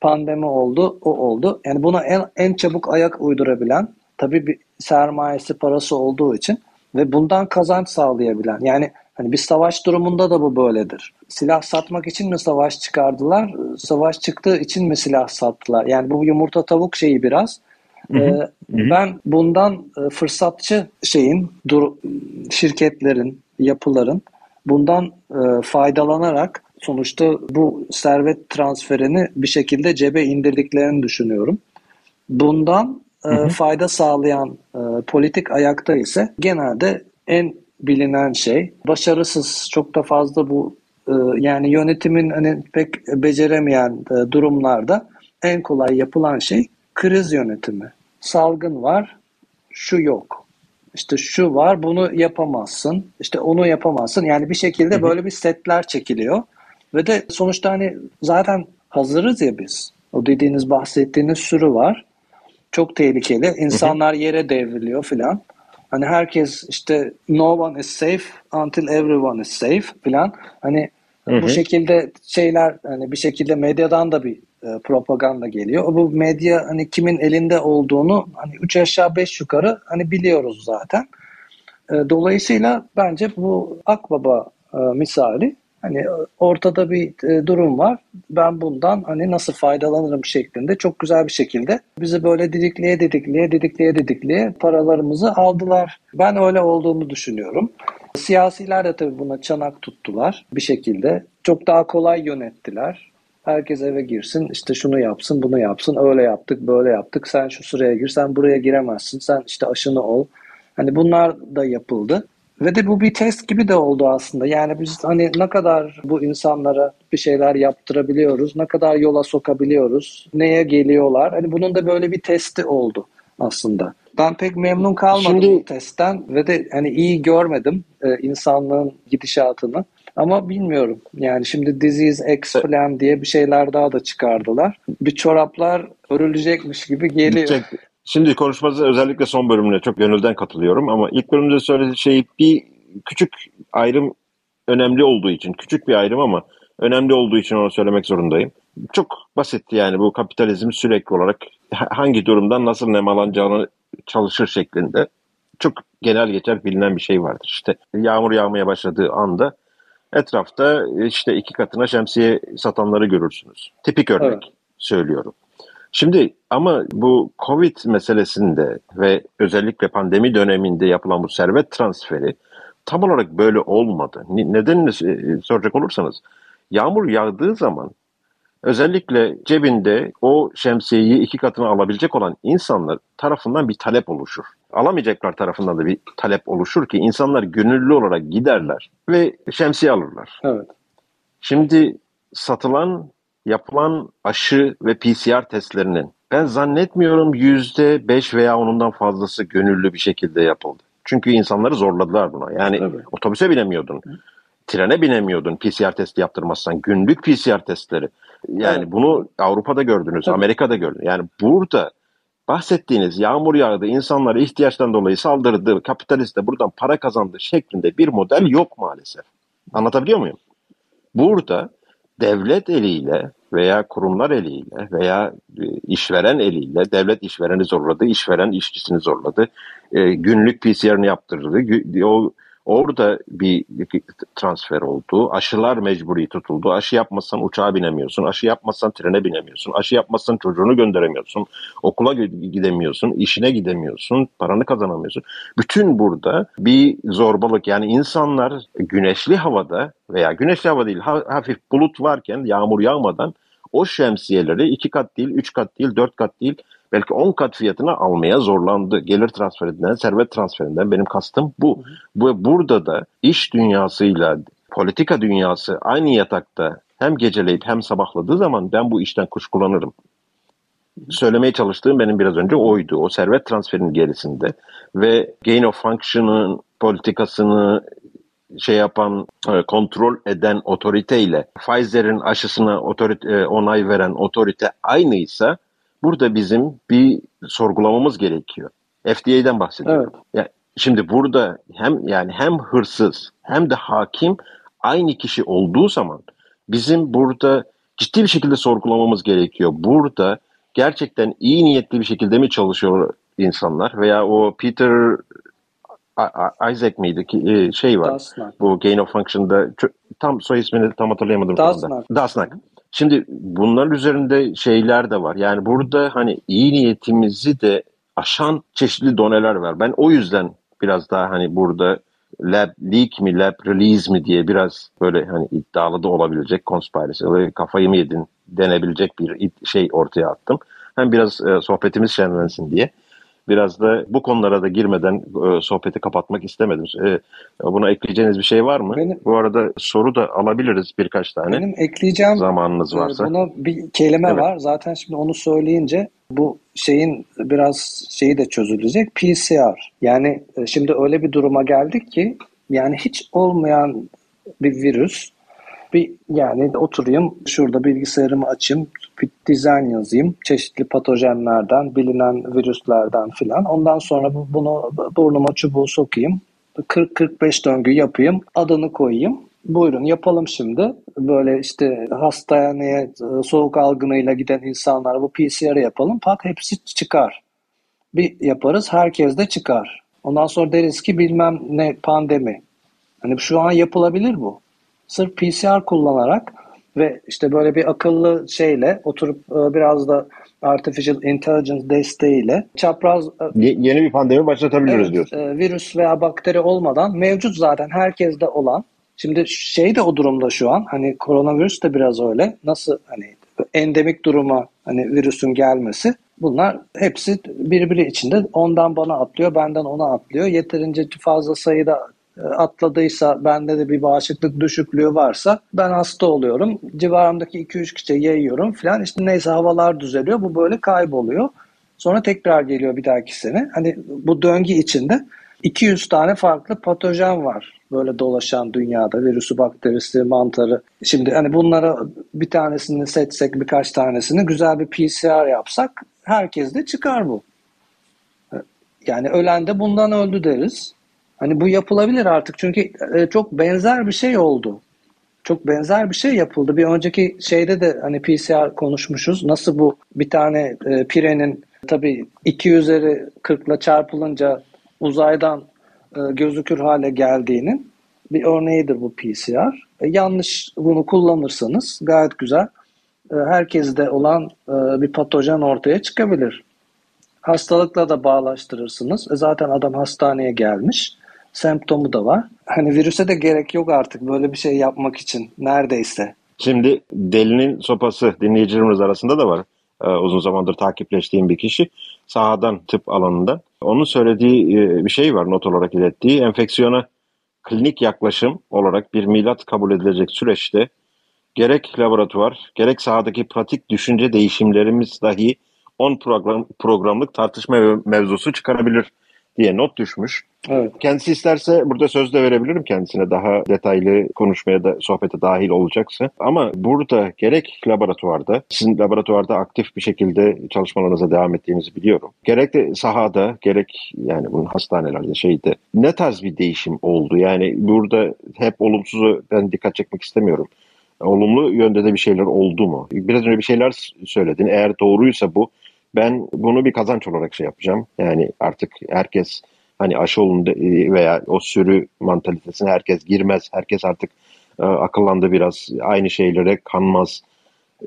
pandemi oldu, o oldu. Yani buna en, en çabuk ayak uydurabilen tabii bir sermayesi, parası olduğu için ve bundan kazanç sağlayabilen. Yani hani bir savaş durumunda da bu böyledir. Silah satmak için mi savaş çıkardılar? Savaş çıktığı için mi silah sattılar? Yani bu yumurta tavuk şeyi biraz. Ee, ben bundan e, fırsatçı şeyin, dur, şirketlerin, yapıların bundan e, faydalanarak sonuçta bu servet transferini bir şekilde cebe indirdiklerini düşünüyorum. Bundan e, hı hı. fayda sağlayan e, politik ayakta ise genelde en bilinen şey başarısız çok da fazla bu e, yani yönetimin hani pek beceremeyen e, durumlarda en kolay yapılan şey kriz yönetimi. Salgın var, şu yok. İşte şu var, bunu yapamazsın. İşte onu yapamazsın. Yani bir şekilde böyle bir setler çekiliyor. Ve de sonuçta hani zaten hazırız ya biz. O dediğiniz bahsettiğiniz sürü var. Çok tehlikeli. İnsanlar yere devriliyor filan. Hani herkes işte no one is safe until everyone is safe filan. Hani bu şekilde şeyler hani bir şekilde medyadan da bir e, propaganda geliyor. Bu medya hani kimin elinde olduğunu hani üç aşağı beş yukarı hani biliyoruz zaten. E, dolayısıyla bence bu Akbaba e, misali hani ortada bir durum var. Ben bundan hani nasıl faydalanırım şeklinde çok güzel bir şekilde bizi böyle didikleye didikleye didikleye didikleye paralarımızı aldılar. Ben öyle olduğunu düşünüyorum. Siyasiler de tabii buna çanak tuttular bir şekilde. Çok daha kolay yönettiler. Herkes eve girsin, işte şunu yapsın, bunu yapsın, öyle yaptık, böyle yaptık. Sen şu sıraya gir, sen buraya giremezsin, sen işte aşını ol. Hani bunlar da yapıldı. Ve de bu bir test gibi de oldu aslında. Yani biz hani ne kadar bu insanlara bir şeyler yaptırabiliyoruz, ne kadar yola sokabiliyoruz, neye geliyorlar. Hani bunun da böyle bir testi oldu aslında. Ben pek memnun kalmadım Şimdi... bu testten ve de hani iyi görmedim e, insanlığın gidişatını. Ama bilmiyorum. Yani şimdi Disease X Plan diye bir şeyler daha da çıkardılar. Bir çoraplar örülecekmiş gibi geliyor. Şimdi konuşmanızın özellikle son bölümüne çok gönülden katılıyorum ama ilk bölümde söylediği şey bir küçük ayrım önemli olduğu için, küçük bir ayrım ama önemli olduğu için onu söylemek zorundayım. Çok basit yani bu kapitalizm sürekli olarak hangi durumdan nasıl nemalanacağını çalışır şeklinde çok genel geçer bilinen bir şey vardır. İşte yağmur yağmaya başladığı anda etrafta işte iki katına şemsiye satanları görürsünüz. Tipik örnek evet. söylüyorum. Şimdi ama bu Covid meselesinde ve özellikle pandemi döneminde yapılan bu servet transferi tam olarak böyle olmadı. Nedenini e, soracak olursanız yağmur yağdığı zaman özellikle cebinde o şemsiyeyi iki katına alabilecek olan insanlar tarafından bir talep oluşur. Alamayacaklar tarafından da bir talep oluşur ki insanlar gönüllü olarak giderler ve şemsiye alırlar. Evet. Şimdi satılan, yapılan aşı ve PCR testlerinin ben zannetmiyorum yüzde beş veya onundan fazlası gönüllü bir şekilde yapıldı. Çünkü insanları zorladılar buna. Yani Tabii. otobüse binemiyordun. Trene binemiyordun PCR testi yaptırmazsan. Günlük PCR testleri. Yani evet. bunu Avrupa'da gördünüz, Tabii. Amerika'da gördünüz. Yani burada bahsettiğiniz yağmur yağdı, insanlar ihtiyaçtan dolayı saldırdı, kapitalist de buradan para kazandı şeklinde bir model yok maalesef. Anlatabiliyor muyum? Burada devlet eliyle veya kurumlar eliyle veya e, işveren eliyle devlet işvereni zorladı, işveren işçisini zorladı, e, günlük PCR'ını yaptırdı. O Orada bir transfer oldu. Aşılar mecburi tutuldu. Aşı yapmazsan uçağa binemiyorsun. Aşı yapmazsan trene binemiyorsun. Aşı yapmazsan çocuğunu gönderemiyorsun. Okula gidemiyorsun. işine gidemiyorsun. Paranı kazanamıyorsun. Bütün burada bir zorbalık. Yani insanlar güneşli havada veya güneşli hava değil hafif bulut varken yağmur yağmadan o şemsiyeleri iki kat değil, üç kat değil, dört kat değil belki 10 kat fiyatına almaya zorlandı. Gelir transferinden, servet transferinden benim kastım bu. bu burada da iş dünyasıyla politika dünyası aynı yatakta hem geceleyip hem sabahladığı zaman ben bu işten kuşkulanırım. Söylemeye çalıştığım benim biraz önce oydu. O servet transferinin gerisinde ve gain of function'ın politikasını şey yapan, e, kontrol eden otoriteyle Pfizer'in aşısına otorite, e, onay veren otorite aynıysa Burada bizim bir sorgulamamız gerekiyor. FDA'den bahsediyorum. Evet. Yani şimdi burada hem yani hem hırsız hem de hakim aynı kişi olduğu zaman bizim burada ciddi bir şekilde sorgulamamız gerekiyor. Burada gerçekten iyi niyetli bir şekilde mi çalışıyor insanlar veya o Peter Isaac miydi ki e, şey var Dasnak. bu Gain of Function'da tam soy ismini tam hatırlayamadım. Dasnak. Dasnak. Şimdi bunların üzerinde şeyler de var. Yani burada hani iyi niyetimizi de aşan çeşitli doneler var. Ben o yüzden biraz daha hani burada lab leak mi lab release mi diye biraz böyle hani iddialı da olabilecek conspiracy kafayı mı yedin denebilecek bir şey ortaya attım. Hem biraz e, sohbetimiz şenlensin diye biraz da bu konulara da girmeden e, sohbeti kapatmak istemedim. E, buna ekleyeceğiniz bir şey var mı? Benim, bu arada soru da alabiliriz birkaç tane. Benim ekleyeceğim zamanınız varsa. Buna bir kelime evet. var. Zaten şimdi onu söyleyince bu şeyin biraz şeyi de çözülecek. PCR. Yani e, şimdi öyle bir duruma geldik ki yani hiç olmayan bir virüs bir yani oturayım şurada bilgisayarımı açayım dizayn yazayım. Çeşitli patojenlerden bilinen virüslerden filan. Ondan sonra bunu burnuma çubuğu sokayım. 40-45 döngü yapayım. Adını koyayım. Buyurun yapalım şimdi. Böyle işte hastaneye soğuk algınıyla giden insanlar bu PCR'ı yapalım. Pat hepsi çıkar. Bir yaparız herkes de çıkar. Ondan sonra deriz ki bilmem ne pandemi. Hani şu an yapılabilir bu. Sırf PCR kullanarak ve işte böyle bir akıllı şeyle oturup e, biraz da artificial intelligence desteğiyle çapraz e, yeni bir pandemi başlatabiliriz evet, diyorsun. E, virüs veya bakteri olmadan mevcut zaten herkeste olan Şimdi şey de o durumda şu an hani koronavirüs de biraz öyle. Nasıl hani endemik duruma hani virüsün gelmesi bunlar hepsi birbiri içinde ondan bana atlıyor benden ona atlıyor. Yeterince fazla sayıda atladıysa, bende de bir bağışıklık düşüklüğü varsa ben hasta oluyorum. Civarımdaki 2-3 kişiye yayıyorum falan. İşte neyse havalar düzeliyor. Bu böyle kayboluyor. Sonra tekrar geliyor bir dahaki sene. Hani bu döngü içinde 200 tane farklı patojen var böyle dolaşan dünyada virüsü, bakterisi, mantarı. Şimdi hani bunlara bir tanesini seçsek birkaç tanesini güzel bir PCR yapsak herkes de çıkar bu. Yani ölen de bundan öldü deriz. Hani bu yapılabilir artık çünkü e, çok benzer bir şey oldu. Çok benzer bir şey yapıldı. Bir önceki şeyde de hani PCR konuşmuşuz. Nasıl bu bir tane e, pirenin tabii 2 üzeri 40 ile çarpılınca uzaydan e, gözükür hale geldiğinin bir örneğidir bu PCR. E, yanlış bunu kullanırsanız gayet güzel e, herkeste olan e, bir patojen ortaya çıkabilir. Hastalıkla da bağlaştırırsınız. E, zaten adam hastaneye gelmiş semptomu da var. Hani virüse de gerek yok artık böyle bir şey yapmak için neredeyse. Şimdi delinin sopası dinleyicilerimiz arasında da var. Ee, uzun zamandır takipleştiğim bir kişi sahadan tıp alanında. Onun söylediği e, bir şey var not olarak ilettiği. Enfeksiyona klinik yaklaşım olarak bir milat kabul edilecek süreçte gerek laboratuvar gerek sahadaki pratik düşünce değişimlerimiz dahi 10 program, programlık tartışma mevzusu çıkarabilir diye not düşmüş. Evet. Kendisi isterse burada söz de verebilirim kendisine daha detaylı konuşmaya da sohbete dahil olacaksa. Ama burada gerek laboratuvarda, sizin laboratuvarda aktif bir şekilde çalışmalarınıza devam ettiğinizi biliyorum. Gerek de sahada, gerek yani bunun hastanelerde şeyde ne tarz bir değişim oldu? Yani burada hep olumsuzu ben dikkat çekmek istemiyorum olumlu yönde de bir şeyler oldu mu? Biraz önce bir şeyler söyledin. Eğer doğruysa bu ben bunu bir kazanç olarak şey yapacağım. Yani artık herkes hani aşı olun e, veya o sürü mantalitesine herkes girmez. Herkes artık e, akıllandı biraz. Aynı şeylere kanmaz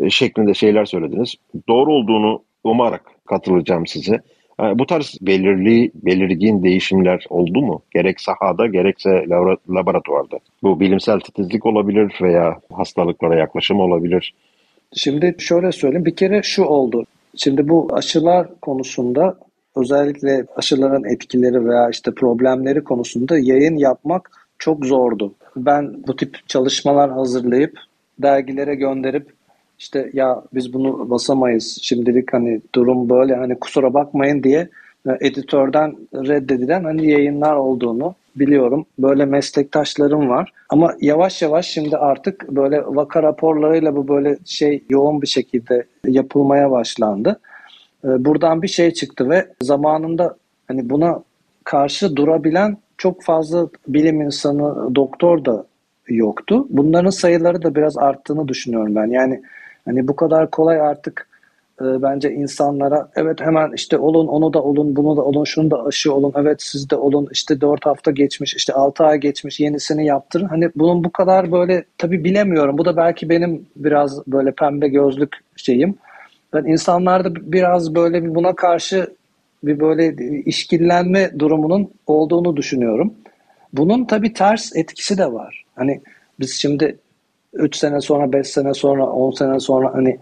e, şeklinde şeyler söylediniz. Doğru olduğunu umarak katılacağım size. Bu tarz belirli, belirgin değişimler oldu mu? Gerek sahada gerekse laboratuvarda. Bu bilimsel titizlik olabilir veya hastalıklara yaklaşım olabilir. Şimdi şöyle söyleyeyim. Bir kere şu oldu. Şimdi bu aşılar konusunda özellikle aşıların etkileri veya işte problemleri konusunda yayın yapmak çok zordu. Ben bu tip çalışmalar hazırlayıp dergilere gönderip işte ya biz bunu basamayız şimdilik hani durum böyle hani kusura bakmayın diye e, editörden reddedilen hani yayınlar olduğunu biliyorum. Böyle meslektaşlarım var. Ama yavaş yavaş şimdi artık böyle vaka raporlarıyla bu böyle şey yoğun bir şekilde yapılmaya başlandı. E, buradan bir şey çıktı ve zamanında hani buna karşı durabilen çok fazla bilim insanı, doktor da yoktu. Bunların sayıları da biraz arttığını düşünüyorum ben. Yani Hani bu kadar kolay artık e, bence insanlara evet hemen işte olun onu da olun bunu da olun şunu da aşı olun evet siz de olun işte 4 hafta geçmiş işte 6 ay geçmiş yenisini yaptırın. Hani bunun bu kadar böyle tabi bilemiyorum bu da belki benim biraz böyle pembe gözlük şeyim. Ben insanlarda biraz böyle bir buna karşı bir böyle işkillenme durumunun olduğunu düşünüyorum. Bunun tabi ters etkisi de var. Hani biz şimdi 3 sene sonra, 5 sene sonra, 10 sene sonra hani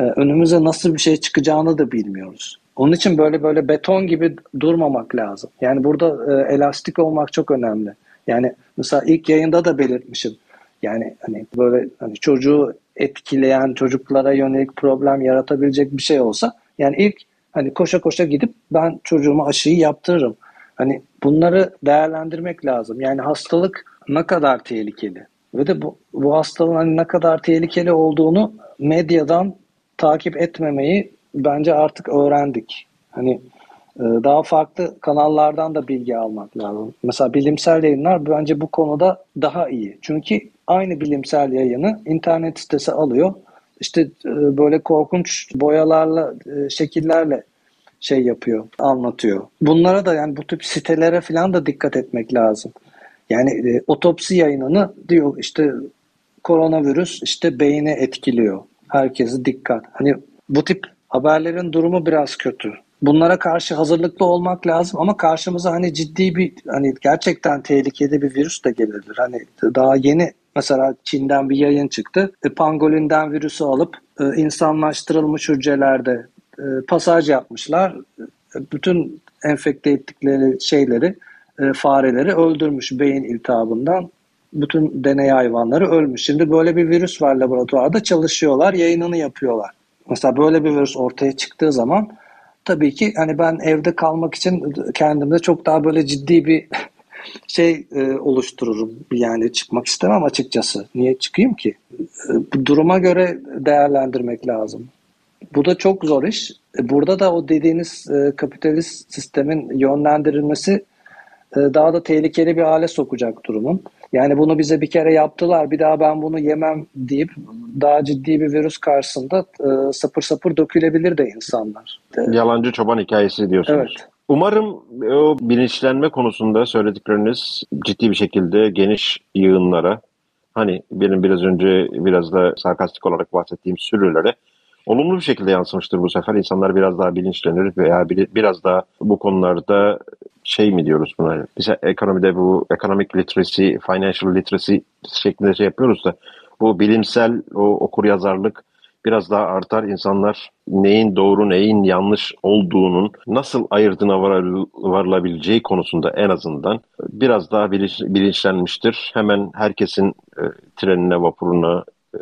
e, önümüze nasıl bir şey çıkacağını da bilmiyoruz. Onun için böyle böyle beton gibi durmamak lazım. Yani burada e, elastik olmak çok önemli. Yani mesela ilk yayında da belirtmişim. Yani hani böyle hani çocuğu etkileyen, çocuklara yönelik problem yaratabilecek bir şey olsa yani ilk hani koşa koşa gidip ben çocuğuma aşıyı yaptırırım. Hani bunları değerlendirmek lazım. Yani hastalık ne kadar tehlikeli? Ve de bu, bu hastalığın hani ne kadar tehlikeli olduğunu medyadan takip etmemeyi bence artık öğrendik. Hani e, daha farklı kanallardan da bilgi almak lazım. Mesela bilimsel yayınlar bence bu konuda daha iyi. Çünkü aynı bilimsel yayını internet sitesi alıyor. İşte e, böyle korkunç boyalarla, e, şekillerle şey yapıyor, anlatıyor. Bunlara da yani bu tip sitelere falan da dikkat etmek lazım. Yani e, otopsi yayınını diyor işte koronavirüs işte beyni etkiliyor. Herkesi dikkat. Hani bu tip haberlerin durumu biraz kötü. Bunlara karşı hazırlıklı olmak lazım ama karşımıza hani ciddi bir hani gerçekten tehlikeli bir virüs de gelebilir. Hani daha yeni mesela Çin'den bir yayın çıktı. E, pangolinden virüsü alıp e, insanlaştırılmış hücrelerde e, pasaj yapmışlar. E, bütün enfekte ettikleri şeyleri e, fareleri öldürmüş beyin iltihabından. Bütün deney hayvanları ölmüş. Şimdi böyle bir virüs var laboratuvarda çalışıyorlar, yayınını yapıyorlar. Mesela böyle bir virüs ortaya çıktığı zaman tabii ki hani ben evde kalmak için kendimde çok daha böyle ciddi bir şey e, oluştururum. Yani çıkmak istemem açıkçası. Niye çıkayım ki? E, bu duruma göre değerlendirmek lazım. Bu da çok zor iş. E, burada da o dediğiniz e, kapitalist sistemin yönlendirilmesi e, daha da tehlikeli bir hale sokacak durumun. Yani bunu bize bir kere yaptılar bir daha ben bunu yemem deyip daha ciddi bir virüs karşısında e, sapır sapır dökülebilir de insanlar. Yalancı çoban hikayesi diyorsunuz. Evet. Umarım o bilinçlenme konusunda söyledikleriniz ciddi bir şekilde geniş yığınlara hani benim biraz önce biraz da sarkastik olarak bahsettiğim sürülere olumlu bir şekilde yansımıştır bu sefer. İnsanlar biraz daha bilinçlenir veya biraz daha bu konularda şey mi diyoruz buna? Biz ekonomide bu economic literacy, financial literacy şeklinde şey yapıyoruz da bu bilimsel o okur yazarlık biraz daha artar. İnsanlar neyin doğru neyin yanlış olduğunun nasıl ayırdığına varılabileceği konusunda en azından biraz daha bilinç, bilinçlenmiştir. Hemen herkesin e, trenine, vapuruna, e,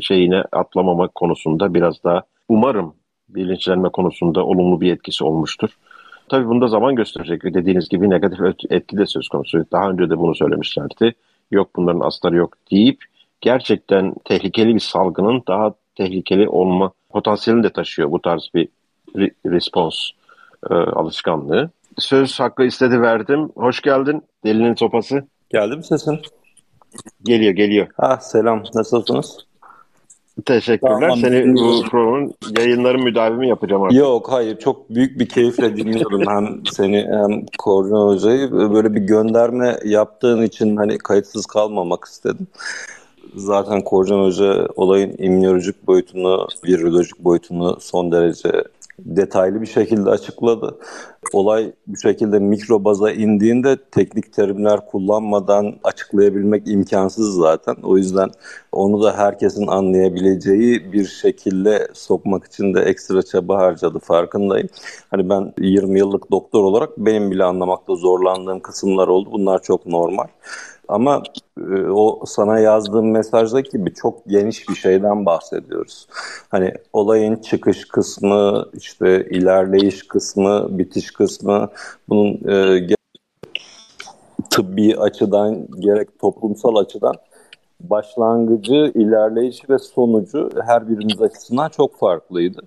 şeyine atlamamak konusunda biraz daha umarım bilinçlenme konusunda olumlu bir etkisi olmuştur. Tabii bunda zaman gösterecek dediğiniz gibi negatif etki de söz konusu. Daha önce de bunu söylemişlerdi. Yok bunların asları yok deyip gerçekten tehlikeli bir salgının daha tehlikeli olma potansiyelini de taşıyor bu tarz bir re- response e, alışkanlığı. Söz hakkı istedi verdim. Hoş geldin. Delinin sopası. Geldi mi sesin? Geliyor geliyor. Ah selam. Nasılsınız? Teşekkürler. Tamam. Seni bu programın yayınların müdavimi yapacağım artık. Yok hayır çok büyük bir keyifle dinliyorum hem seni hem Korcan Hoca'yı. Böyle bir gönderme yaptığın için hani kayıtsız kalmamak istedim. Zaten Korcan Hoca olayın immünolojik boyutunu, virolojik boyutunu son derece detaylı bir şekilde açıkladı. Olay bu şekilde mikro baza indiğinde teknik terimler kullanmadan açıklayabilmek imkansız zaten. O yüzden onu da herkesin anlayabileceği bir şekilde sokmak için de ekstra çaba harcadı farkındayım. Hani ben 20 yıllık doktor olarak benim bile anlamakta zorlandığım kısımlar oldu. Bunlar çok normal. Ama e, o sana yazdığım mesajdaki gibi çok geniş bir şeyden bahsediyoruz. Hani olayın çıkış kısmı, işte ilerleyiş kısmı, bitiş kısmı, bunun e, tıbbi açıdan gerek toplumsal açıdan başlangıcı, ilerleyiş ve sonucu her birimiz açısından çok farklıydı.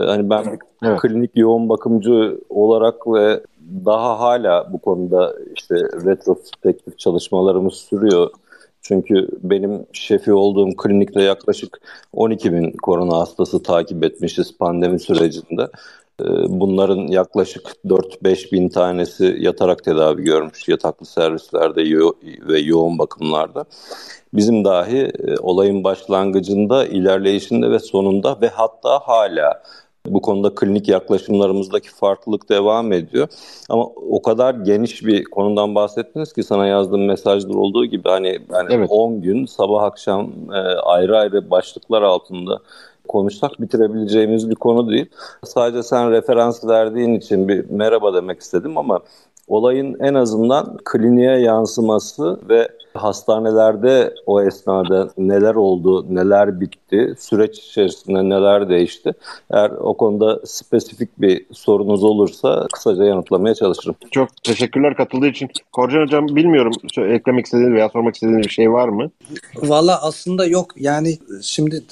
E, hani ben evet. klinik yoğun bakımcı olarak ve daha hala bu konuda işte retrospektif çalışmalarımız sürüyor. Çünkü benim şefi olduğum klinikte yaklaşık 12 bin korona hastası takip etmişiz pandemi sürecinde. Ee, bunların yaklaşık 4-5 bin tanesi yatarak tedavi görmüş yataklı servislerde yo- ve yoğun bakımlarda. Bizim dahi e, olayın başlangıcında, ilerleyişinde ve sonunda ve hatta hala bu konuda klinik yaklaşımlarımızdaki farklılık devam ediyor. Ama o kadar geniş bir konudan bahsettiniz ki sana yazdığım mesajlar olduğu gibi hani yani evet. 10 gün sabah akşam e, ayrı ayrı başlıklar altında konuşsak bitirebileceğimiz bir konu değil. Sadece sen referans verdiğin için bir merhaba demek istedim ama olayın en azından kliniğe yansıması ve hastanelerde o esnada neler oldu, neler bitti, süreç içerisinde neler değişti. Eğer o konuda spesifik bir sorunuz olursa kısaca yanıtlamaya çalışırım. Çok teşekkürler katıldığı için. Korcan Hocam bilmiyorum eklemek istediğiniz veya sormak istediğiniz bir şey var mı? Valla aslında yok. Yani şimdi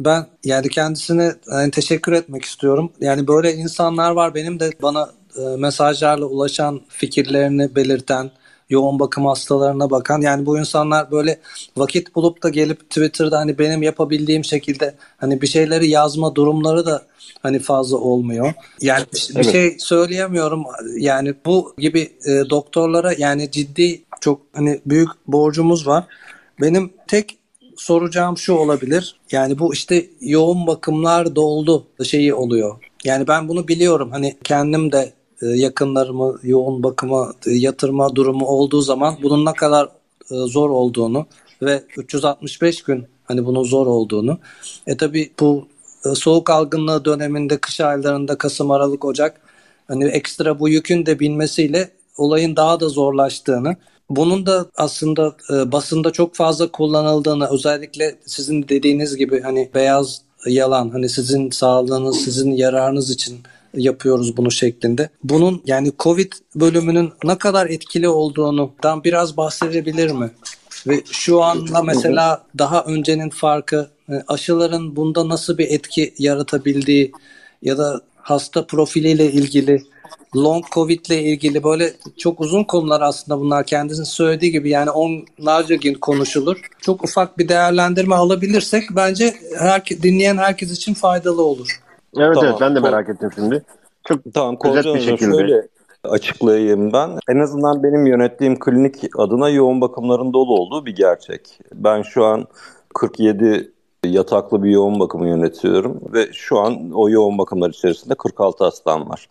ben yani kendisine yani teşekkür etmek istiyorum. Yani böyle insanlar var benim de bana e, mesajlarla ulaşan fikirlerini belirten yoğun bakım hastalarına bakan yani bu insanlar böyle vakit bulup da gelip Twitter'da hani benim yapabildiğim şekilde hani bir şeyleri yazma durumları da hani fazla olmuyor. Yani bir evet. şey söyleyemiyorum. Yani bu gibi e, doktorlara yani ciddi çok hani büyük borcumuz var. Benim tek soracağım şu olabilir. Yani bu işte yoğun bakımlar doldu şeyi oluyor. Yani ben bunu biliyorum. Hani kendim de yakınlarımı yoğun bakıma e, yatırma durumu olduğu zaman bunun ne kadar e, zor olduğunu ve 365 gün hani bunun zor olduğunu. E tabi bu soğuk algınlığı döneminde kış aylarında Kasım, Aralık, Ocak hani ekstra bu yükün de binmesiyle olayın daha da zorlaştığını bunun da aslında e, basında çok fazla kullanıldığını özellikle sizin dediğiniz gibi hani beyaz yalan hani sizin sağlığınız sizin yararınız için yapıyoruz bunu şeklinde. Bunun yani Covid bölümünün ne kadar etkili olduğunu dan biraz bahsedebilir mi? Ve şu anda mesela daha öncenin farkı e, aşıların bunda nasıl bir etki yaratabildiği ya da hasta profiliyle ilgili long covid ile ilgili böyle çok uzun konular aslında bunlar kendisinin söylediği gibi yani onlarca gün konuşulur. Çok ufak bir değerlendirme alabilirsek bence her, dinleyen herkes için faydalı olur. Evet tamam. evet ben de merak ettim şimdi. Çok tamam, güzel bir şekilde. Şöyle açıklayayım ben. En azından benim yönettiğim klinik adına yoğun bakımların dolu olduğu bir gerçek. Ben şu an 47 yataklı bir yoğun bakımı yönetiyorum ve şu an o yoğun bakımlar içerisinde 46 hastam var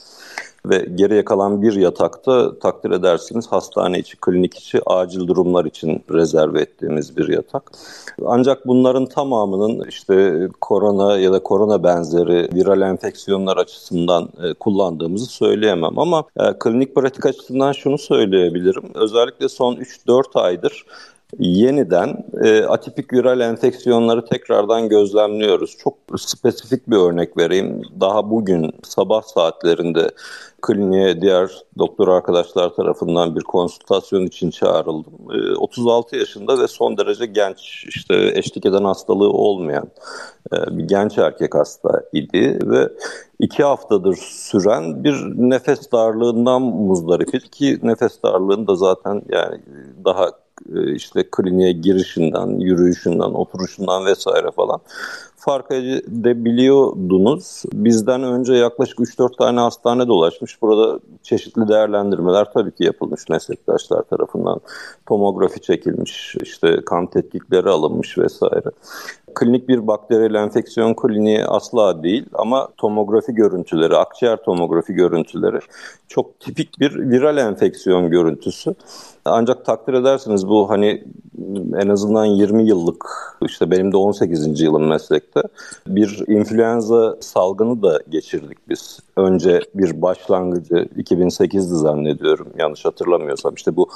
ve geriye kalan bir yatakta takdir edersiniz hastane içi, klinik içi, acil durumlar için rezerve ettiğimiz bir yatak. Ancak bunların tamamının işte korona ya da korona benzeri viral enfeksiyonlar açısından e, kullandığımızı söyleyemem ama e, klinik pratik açısından şunu söyleyebilirim. Özellikle son 3-4 aydır yeniden e, atipik viral enfeksiyonları tekrardan gözlemliyoruz. Çok spesifik bir örnek vereyim. Daha bugün sabah saatlerinde kliniğe diğer doktor arkadaşlar tarafından bir konsültasyon için çağrıldım. E, 36 yaşında ve son derece genç, işte eşlik eden hastalığı olmayan e, bir genç erkek hasta idi ve iki haftadır süren bir nefes darlığından muzdarip ki nefes darlığını da zaten yani daha işte kliniğe girişinden, yürüyüşünden, oturuşundan vesaire falan fark edebiliyordunuz. Bizden önce yaklaşık 3-4 tane hastane dolaşmış. Burada çeşitli değerlendirmeler tabii ki yapılmış meslektaşlar tarafından. Tomografi çekilmiş, işte kan tetkikleri alınmış vesaire. Klinik bir bakteriyel enfeksiyon kliniği asla değil ama tomografi görüntüleri, akciğer tomografi görüntüleri çok tipik bir viral enfeksiyon görüntüsü. Ancak takdir edersiniz bu hani en azından 20 yıllık işte benim de 18. yılım meslekte bir influenza salgını da geçirdik biz. Önce bir başlangıcı 2008'di zannediyorum yanlış hatırlamıyorsam işte bu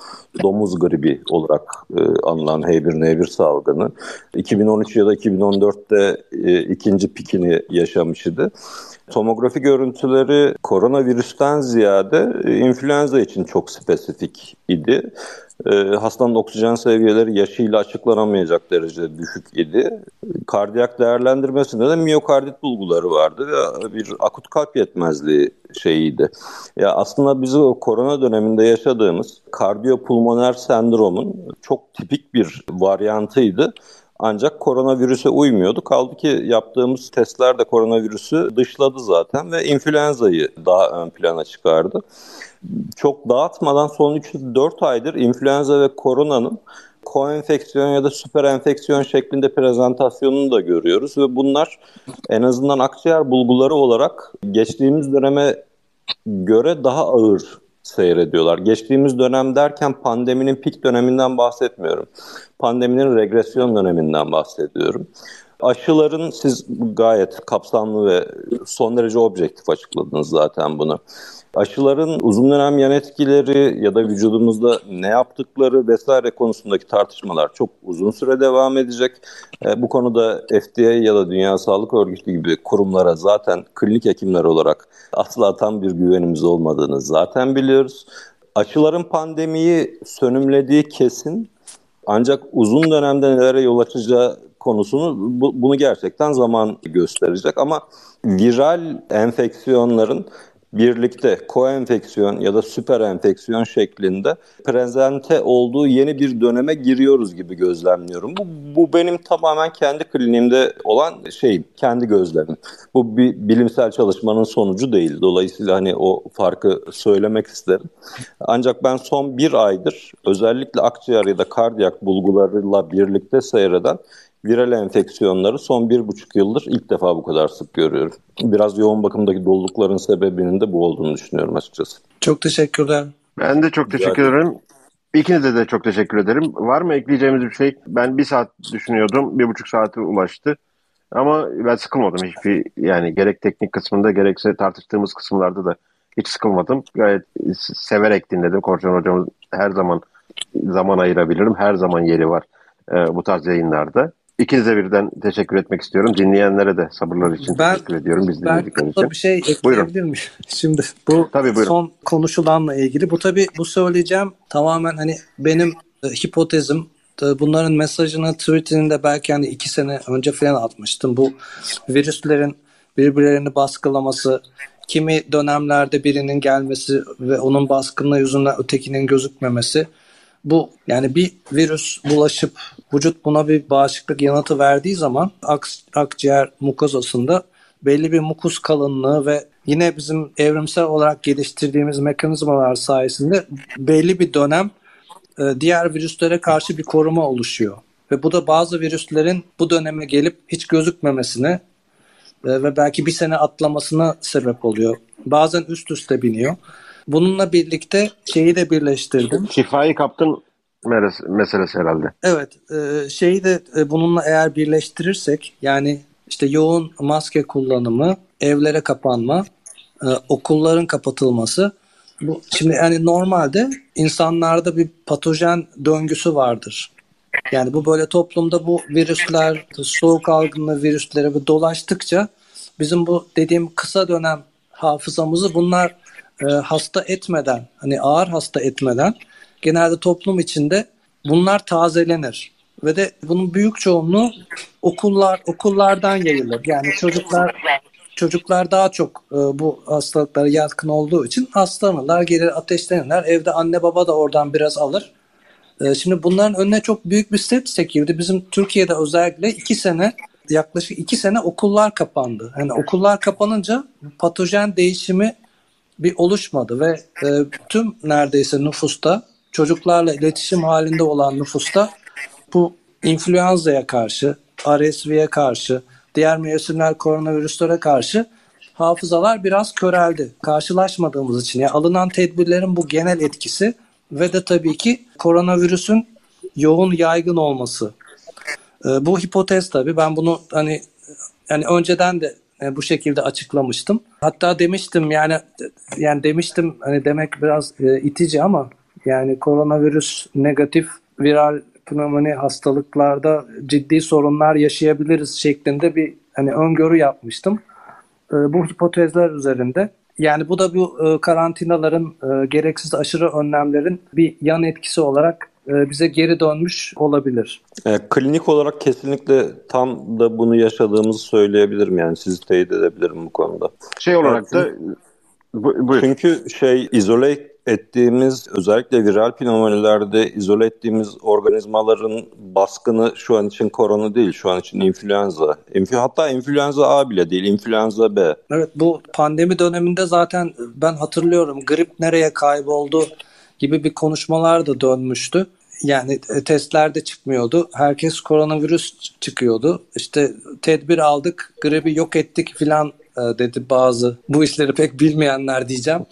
domuz gribi olarak e, anılan H1N1 salgını 2013 ya da 2014'te e, ikinci pikini yaşamış idi. Tomografi görüntüleri koronavirüsten ziyade e, influenza için çok spesifik idi. E, hastanın oksijen seviyeleri yaşıyla açıklanamayacak derecede düşük idi. Kardiyak değerlendirmesinde de miyokardit bulguları vardı ve bir akut kalp yetmezliği şeyiydi. Ya aslında biz o korona döneminde yaşadığımız kardiyopulmoner sendromun çok tipik bir varyantıydı. Ancak koronavirüse uymuyordu. Kaldı ki yaptığımız testler de koronavirüsü dışladı zaten ve influenza'yı daha ön plana çıkardı. Çok dağıtmadan son 3-4 aydır influenza ve koronanın koenfeksiyon ya da süper enfeksiyon şeklinde prezentasyonunu da görüyoruz ve bunlar en azından akciğer bulguları olarak geçtiğimiz döneme göre daha ağır seyrediyorlar. Geçtiğimiz dönem derken pandeminin pik döneminden bahsetmiyorum. Pandeminin regresyon döneminden bahsediyorum. Aşıların siz gayet kapsamlı ve son derece objektif açıkladınız zaten bunu. Aşıların uzun dönem yan etkileri ya da vücudumuzda ne yaptıkları vesaire konusundaki tartışmalar çok uzun süre devam edecek. E, bu konuda FDA ya da Dünya Sağlık Örgütü gibi kurumlara zaten klinik hekimler olarak asla tam bir güvenimiz olmadığını zaten biliyoruz. Aşıların pandemiyi sönümlediği kesin ancak uzun dönemde nelere yol açacağı konusunu bu, bunu gerçekten zaman gösterecek ama viral enfeksiyonların birlikte koenfeksiyon ya da süper enfeksiyon şeklinde prezente olduğu yeni bir döneme giriyoruz gibi gözlemliyorum. Bu, bu benim tamamen kendi kliniğimde olan şey, kendi gözlemim. Bu bir bilimsel çalışmanın sonucu değil. Dolayısıyla hani o farkı söylemek isterim. Ancak ben son bir aydır özellikle akciğer ya da kardiyak bulgularıyla birlikte seyreden viral enfeksiyonları son bir buçuk yıldır ilk defa bu kadar sık görüyorum. Biraz yoğun bakımdaki dolulukların sebebinin de bu olduğunu düşünüyorum açıkçası. Çok teşekkürler. Ben de çok teşekkür ederim. İkinize de çok teşekkür ederim. Var mı ekleyeceğimiz bir şey? Ben bir saat düşünüyordum. Bir buçuk saate ulaştı. Ama ben sıkılmadım hiçbir yani gerek teknik kısmında gerekse tartıştığımız kısımlarda da hiç sıkılmadım. Gayet severek dinledim. Korcan hocamız her zaman zaman ayırabilirim. Her zaman yeri var e, bu tarz yayınlarda. İkinize birden teşekkür etmek istiyorum. Dinleyenlere de sabırlar için ben, teşekkür ediyorum. Biz dinledikleri için. bir şey ekleyebilir miyim? Şimdi bu tabii, son konuşulanla ilgili. Bu tabii bu söyleyeceğim tamamen hani benim e, hipotezim. E, bunların mesajını Twitter'inde belki hani iki sene önce falan atmıştım. Bu virüslerin birbirlerini baskılaması, kimi dönemlerde birinin gelmesi ve onun baskınlığı yüzünden ötekinin gözükmemesi bu yani bir virüs bulaşıp vücut buna bir bağışıklık yanıtı verdiği zaman ak, akciğer mukozasında belli bir mukus kalınlığı ve yine bizim evrimsel olarak geliştirdiğimiz mekanizmalar sayesinde belli bir dönem e, diğer virüslere karşı bir koruma oluşuyor. Ve bu da bazı virüslerin bu döneme gelip hiç gözükmemesine e, ve belki bir sene atlamasına sebep oluyor. Bazen üst üste biniyor. Bununla birlikte şeyi de birleştirdim. Şifayı kaptın meselesi herhalde. Evet, e, şeyi de e, bununla eğer birleştirirsek yani işte yoğun maske kullanımı, evlere kapanma, okulların kapatılması. Bu şimdi yani normalde insanlarda bir patojen döngüsü vardır. Yani bu böyle toplumda bu virüsler, soğuk algınlığı virüsleri dolaştıkça bizim bu dediğim kısa dönem hafızamızı bunlar e, hasta etmeden, hani ağır hasta etmeden genelde toplum içinde bunlar tazelenir. Ve de bunun büyük çoğunluğu okullar okullardan yayılır. Yani çocuklar çocuklar daha çok e, bu hastalıklara yatkın olduğu için hastalanırlar, gelir ateşlenirler. Evde anne baba da oradan biraz alır. E, şimdi bunların önüne çok büyük bir step çekildi. Bizim Türkiye'de özellikle iki sene yaklaşık iki sene okullar kapandı. Yani okullar kapanınca patojen değişimi bir oluşmadı ve e, tüm neredeyse nüfusta çocuklarla iletişim halinde olan nüfusta bu influenza'ya karşı, RSV'ye karşı, diğer mevsimler koronavirüslere karşı hafızalar biraz köreldi. Karşılaşmadığımız için yani alınan tedbirlerin bu genel etkisi ve de tabii ki koronavirüsün yoğun yaygın olması. E, bu hipotez tabii ben bunu hani yani önceden de e, bu şekilde açıklamıştım. Hatta demiştim yani yani demiştim hani demek biraz e, itici ama yani koronavirüs negatif viral pnömoni hastalıklarda ciddi sorunlar yaşayabiliriz şeklinde bir hani öngörü yapmıştım. E, bu hipotezler üzerinde yani bu da bu e, karantinaların, e, gereksiz aşırı önlemlerin bir yan etkisi olarak e, bize geri dönmüş olabilir. E, klinik olarak kesinlikle tam da bunu yaşadığımızı söyleyebilirim yani sizi teyit edebilirim bu konuda. Şey olarak evet, da bu, buyur. Çünkü şey izole ettiğimiz özellikle viral pneumonilerde izole ettiğimiz organizmaların baskını şu an için korona değil, şu an için influenza. Inf hatta influenza A bile değil, influenza B. Evet bu pandemi döneminde zaten ben hatırlıyorum grip nereye kayboldu gibi bir konuşmalar da dönmüştü. Yani e, testlerde çıkmıyordu. Herkes koronavirüs çıkıyordu. İşte tedbir aldık, gribi yok ettik filan dedi bazı bu işleri pek bilmeyenler diyeceğim.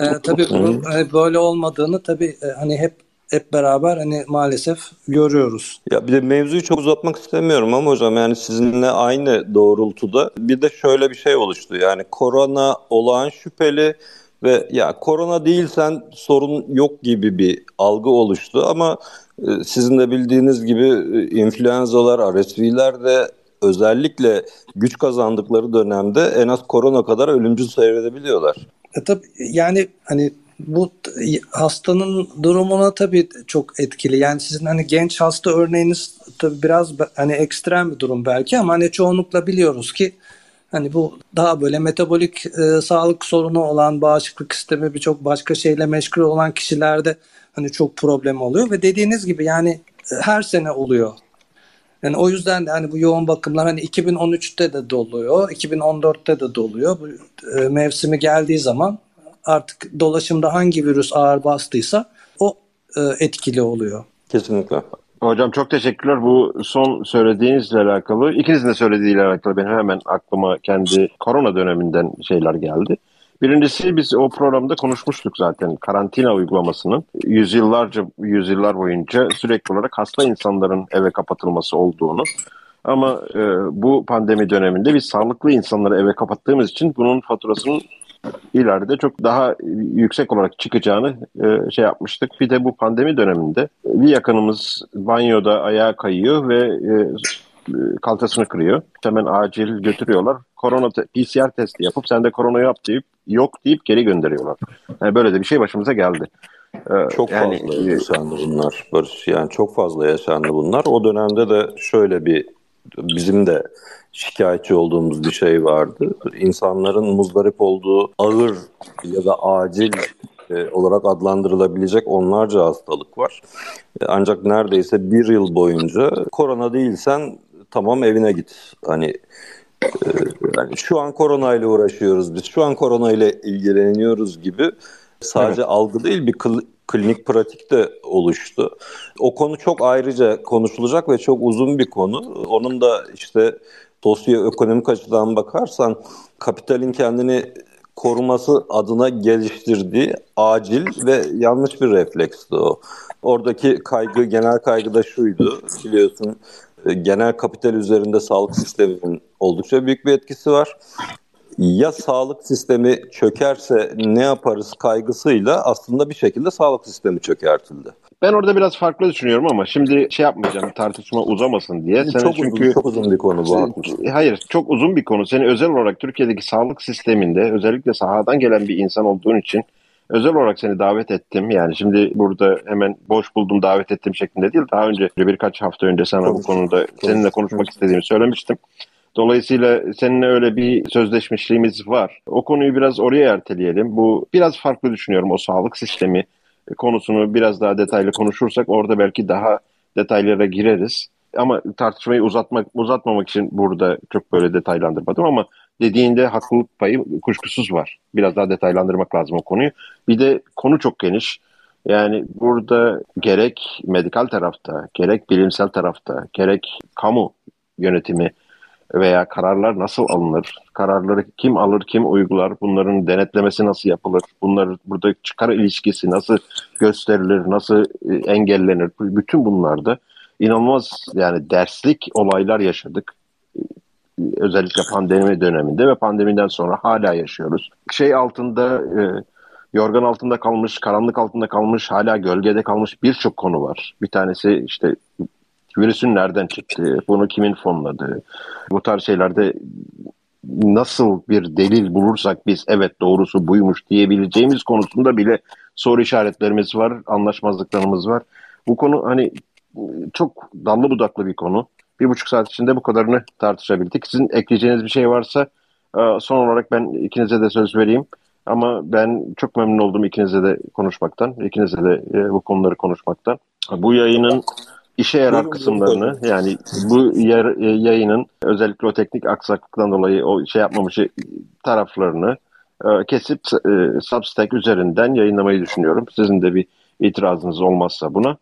e, tabii bunun e, böyle olmadığını tabii e, hani hep hep beraber hani maalesef görüyoruz. Ya bir de mevzuyu çok uzatmak istemiyorum ama hocam yani sizinle aynı doğrultuda bir de şöyle bir şey oluştu. Yani korona olağan şüpheli ve ya korona değilsen sorun yok gibi bir algı oluştu ama e, sizin de bildiğiniz gibi e, influenzalar, RSV'ler de özellikle güç kazandıkları dönemde en az korona kadar ölümcül seyredebiliyorlar. E tabii yani hani bu hastanın durumuna tabii çok etkili. Yani sizin hani genç hasta örneğiniz tabii biraz hani ekstrem bir durum belki ama hani çoğunlukla biliyoruz ki hani bu daha böyle metabolik e, sağlık sorunu olan bağışıklık sistemi birçok başka şeyle meşgul olan kişilerde hani çok problem oluyor ve dediğiniz gibi yani her sene oluyor yani o yüzden de hani bu yoğun bakımlar hani 2013'te de doluyor, 2014'te de doluyor. Bu e, mevsimi geldiği zaman artık dolaşımda hangi virüs ağır bastıysa o e, etkili oluyor. Kesinlikle. Hocam çok teşekkürler. Bu son söylediğinizle alakalı, ikinizin de söylediğiyle alakalı benim hemen aklıma kendi korona döneminden şeyler geldi. Birincisi biz o programda konuşmuştuk zaten karantina uygulamasının yüzyıllarca yüzyıllar boyunca sürekli olarak hasta insanların eve kapatılması olduğunu. Ama e, bu pandemi döneminde biz sağlıklı insanları eve kapattığımız için bunun faturasının ileride çok daha yüksek olarak çıkacağını e, şey yapmıştık. Bir de bu pandemi döneminde bir yakınımız banyoda ayağa kayıyor ve e, kalçasını kırıyor. Hemen acil götürüyorlar. Korona te- PCR testi yapıp sen de korona yap deyip yok deyip geri gönderiyorlar. Yani böyle de bir şey başımıza geldi. Ee, çok yani, fazla e, yaşandı bunlar Barış. Yani çok fazla yaşandı bunlar. O dönemde de şöyle bir bizim de şikayetçi olduğumuz bir şey vardı. İnsanların muzdarip olduğu ağır ya da acil e, olarak adlandırılabilecek onlarca hastalık var. E, ancak neredeyse bir yıl boyunca korona değilsen tamam evine git. Hani e, yani şu an korona ile uğraşıyoruz biz. Şu an korona ile ilgileniyoruz gibi sadece evet. algı değil bir klinik pratik de oluştu. O konu çok ayrıca konuşulacak ve çok uzun bir konu. Onun da işte sosyoekonomik açıdan bakarsan kapitalin kendini koruması adına geliştirdiği acil ve yanlış bir refleksti o. Oradaki kaygı, genel kaygı da şuydu biliyorsun genel kapital üzerinde sağlık sisteminin oldukça büyük bir etkisi var. Ya sağlık sistemi çökerse ne yaparız kaygısıyla aslında bir şekilde sağlık sistemi çökertildi. Ben orada biraz farklı düşünüyorum ama şimdi şey yapmayacağım tartışma uzamasın diye. Seni çok, çünkü, uzun, çok uzun bir konu bu. Haklısın. Hayır çok uzun bir konu. Seni özel olarak Türkiye'deki sağlık sisteminde özellikle sahadan gelen bir insan olduğun için özel olarak seni davet ettim. Yani şimdi burada hemen boş buldum davet ettim şeklinde değil. Daha önce birkaç hafta önce sana Konuş. bu konuda seninle konuşmak istediğimi söylemiştim. Dolayısıyla seninle öyle bir sözleşmişliğimiz var. O konuyu biraz oraya erteleyelim. Bu biraz farklı düşünüyorum o sağlık sistemi konusunu biraz daha detaylı konuşursak orada belki daha detaylara gireriz. Ama tartışmayı uzatmak uzatmamak için burada çok böyle detaylandırmadım ama dediğinde haklılık payı kuşkusuz var. Biraz daha detaylandırmak lazım o konuyu. Bir de konu çok geniş. Yani burada gerek medikal tarafta, gerek bilimsel tarafta, gerek kamu yönetimi veya kararlar nasıl alınır? Kararları kim alır, kim uygular? Bunların denetlemesi nasıl yapılır? Bunlar burada çıkar ilişkisi nasıl gösterilir, nasıl e, engellenir? Bütün bunlarda inanılmaz yani derslik olaylar yaşadık. Özellikle pandemi döneminde ve pandemiden sonra hala yaşıyoruz. Şey altında e, yorgan altında kalmış, karanlık altında kalmış, hala gölgede kalmış birçok konu var. Bir tanesi işte virüsün nereden çıktığı, bunu kimin fonladığı, bu tarz şeylerde nasıl bir delil bulursak biz evet doğrusu buymuş diyebileceğimiz konusunda bile soru işaretlerimiz var, anlaşmazlıklarımız var. Bu konu hani çok dallı budaklı bir konu. Bir buçuk saat içinde bu kadarını tartışabildik. Sizin ekleyeceğiniz bir şey varsa e, son olarak ben ikinize de söz vereyim. Ama ben çok memnun oldum ikinize de konuşmaktan, ikinize de e, bu konuları konuşmaktan. Bu yayının işe yarar kısımlarını yani bu yer, e, yayının özellikle o teknik aksaklıktan dolayı o şey yapmamışı taraflarını kesip Substack üzerinden yayınlamayı düşünüyorum. Sizin de bir itirazınız olmazsa buna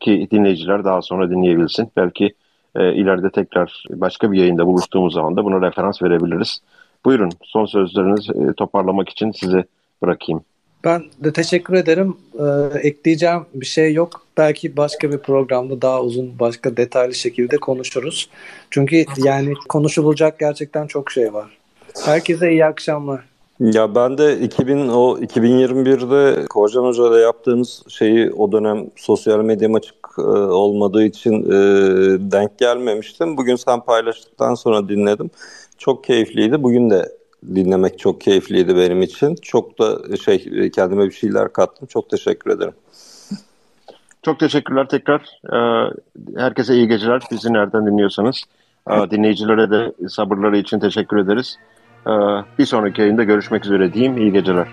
ki dinleyiciler daha sonra dinleyebilsin. Belki e, ileride tekrar başka bir yayında buluştuğumuz zaman da buna referans verebiliriz. Buyurun son sözlerinizi e, toparlamak için size bırakayım. Ben de teşekkür ederim. Ee, ekleyeceğim bir şey yok. Belki başka bir programda daha uzun, başka detaylı şekilde konuşuruz. Çünkü yani konuşulacak gerçekten çok şey var. Herkese iyi akşamlar. Ya ben de 2000 o 2021'de Korcan Hoca ile yaptığımız şeyi o dönem sosyal medyam e, olmadığı için e, denk gelmemiştim. Bugün sen paylaştıktan sonra dinledim. Çok keyifliydi. Bugün de dinlemek çok keyifliydi benim için. Çok da şey kendime bir şeyler kattım. Çok teşekkür ederim. Çok teşekkürler tekrar. Ee, herkese iyi geceler. Bizi nereden dinliyorsanız. Dinleyicilere de sabırları için teşekkür ederiz. Bir sonraki yayında görüşmek üzere diyeyim. İyi geceler.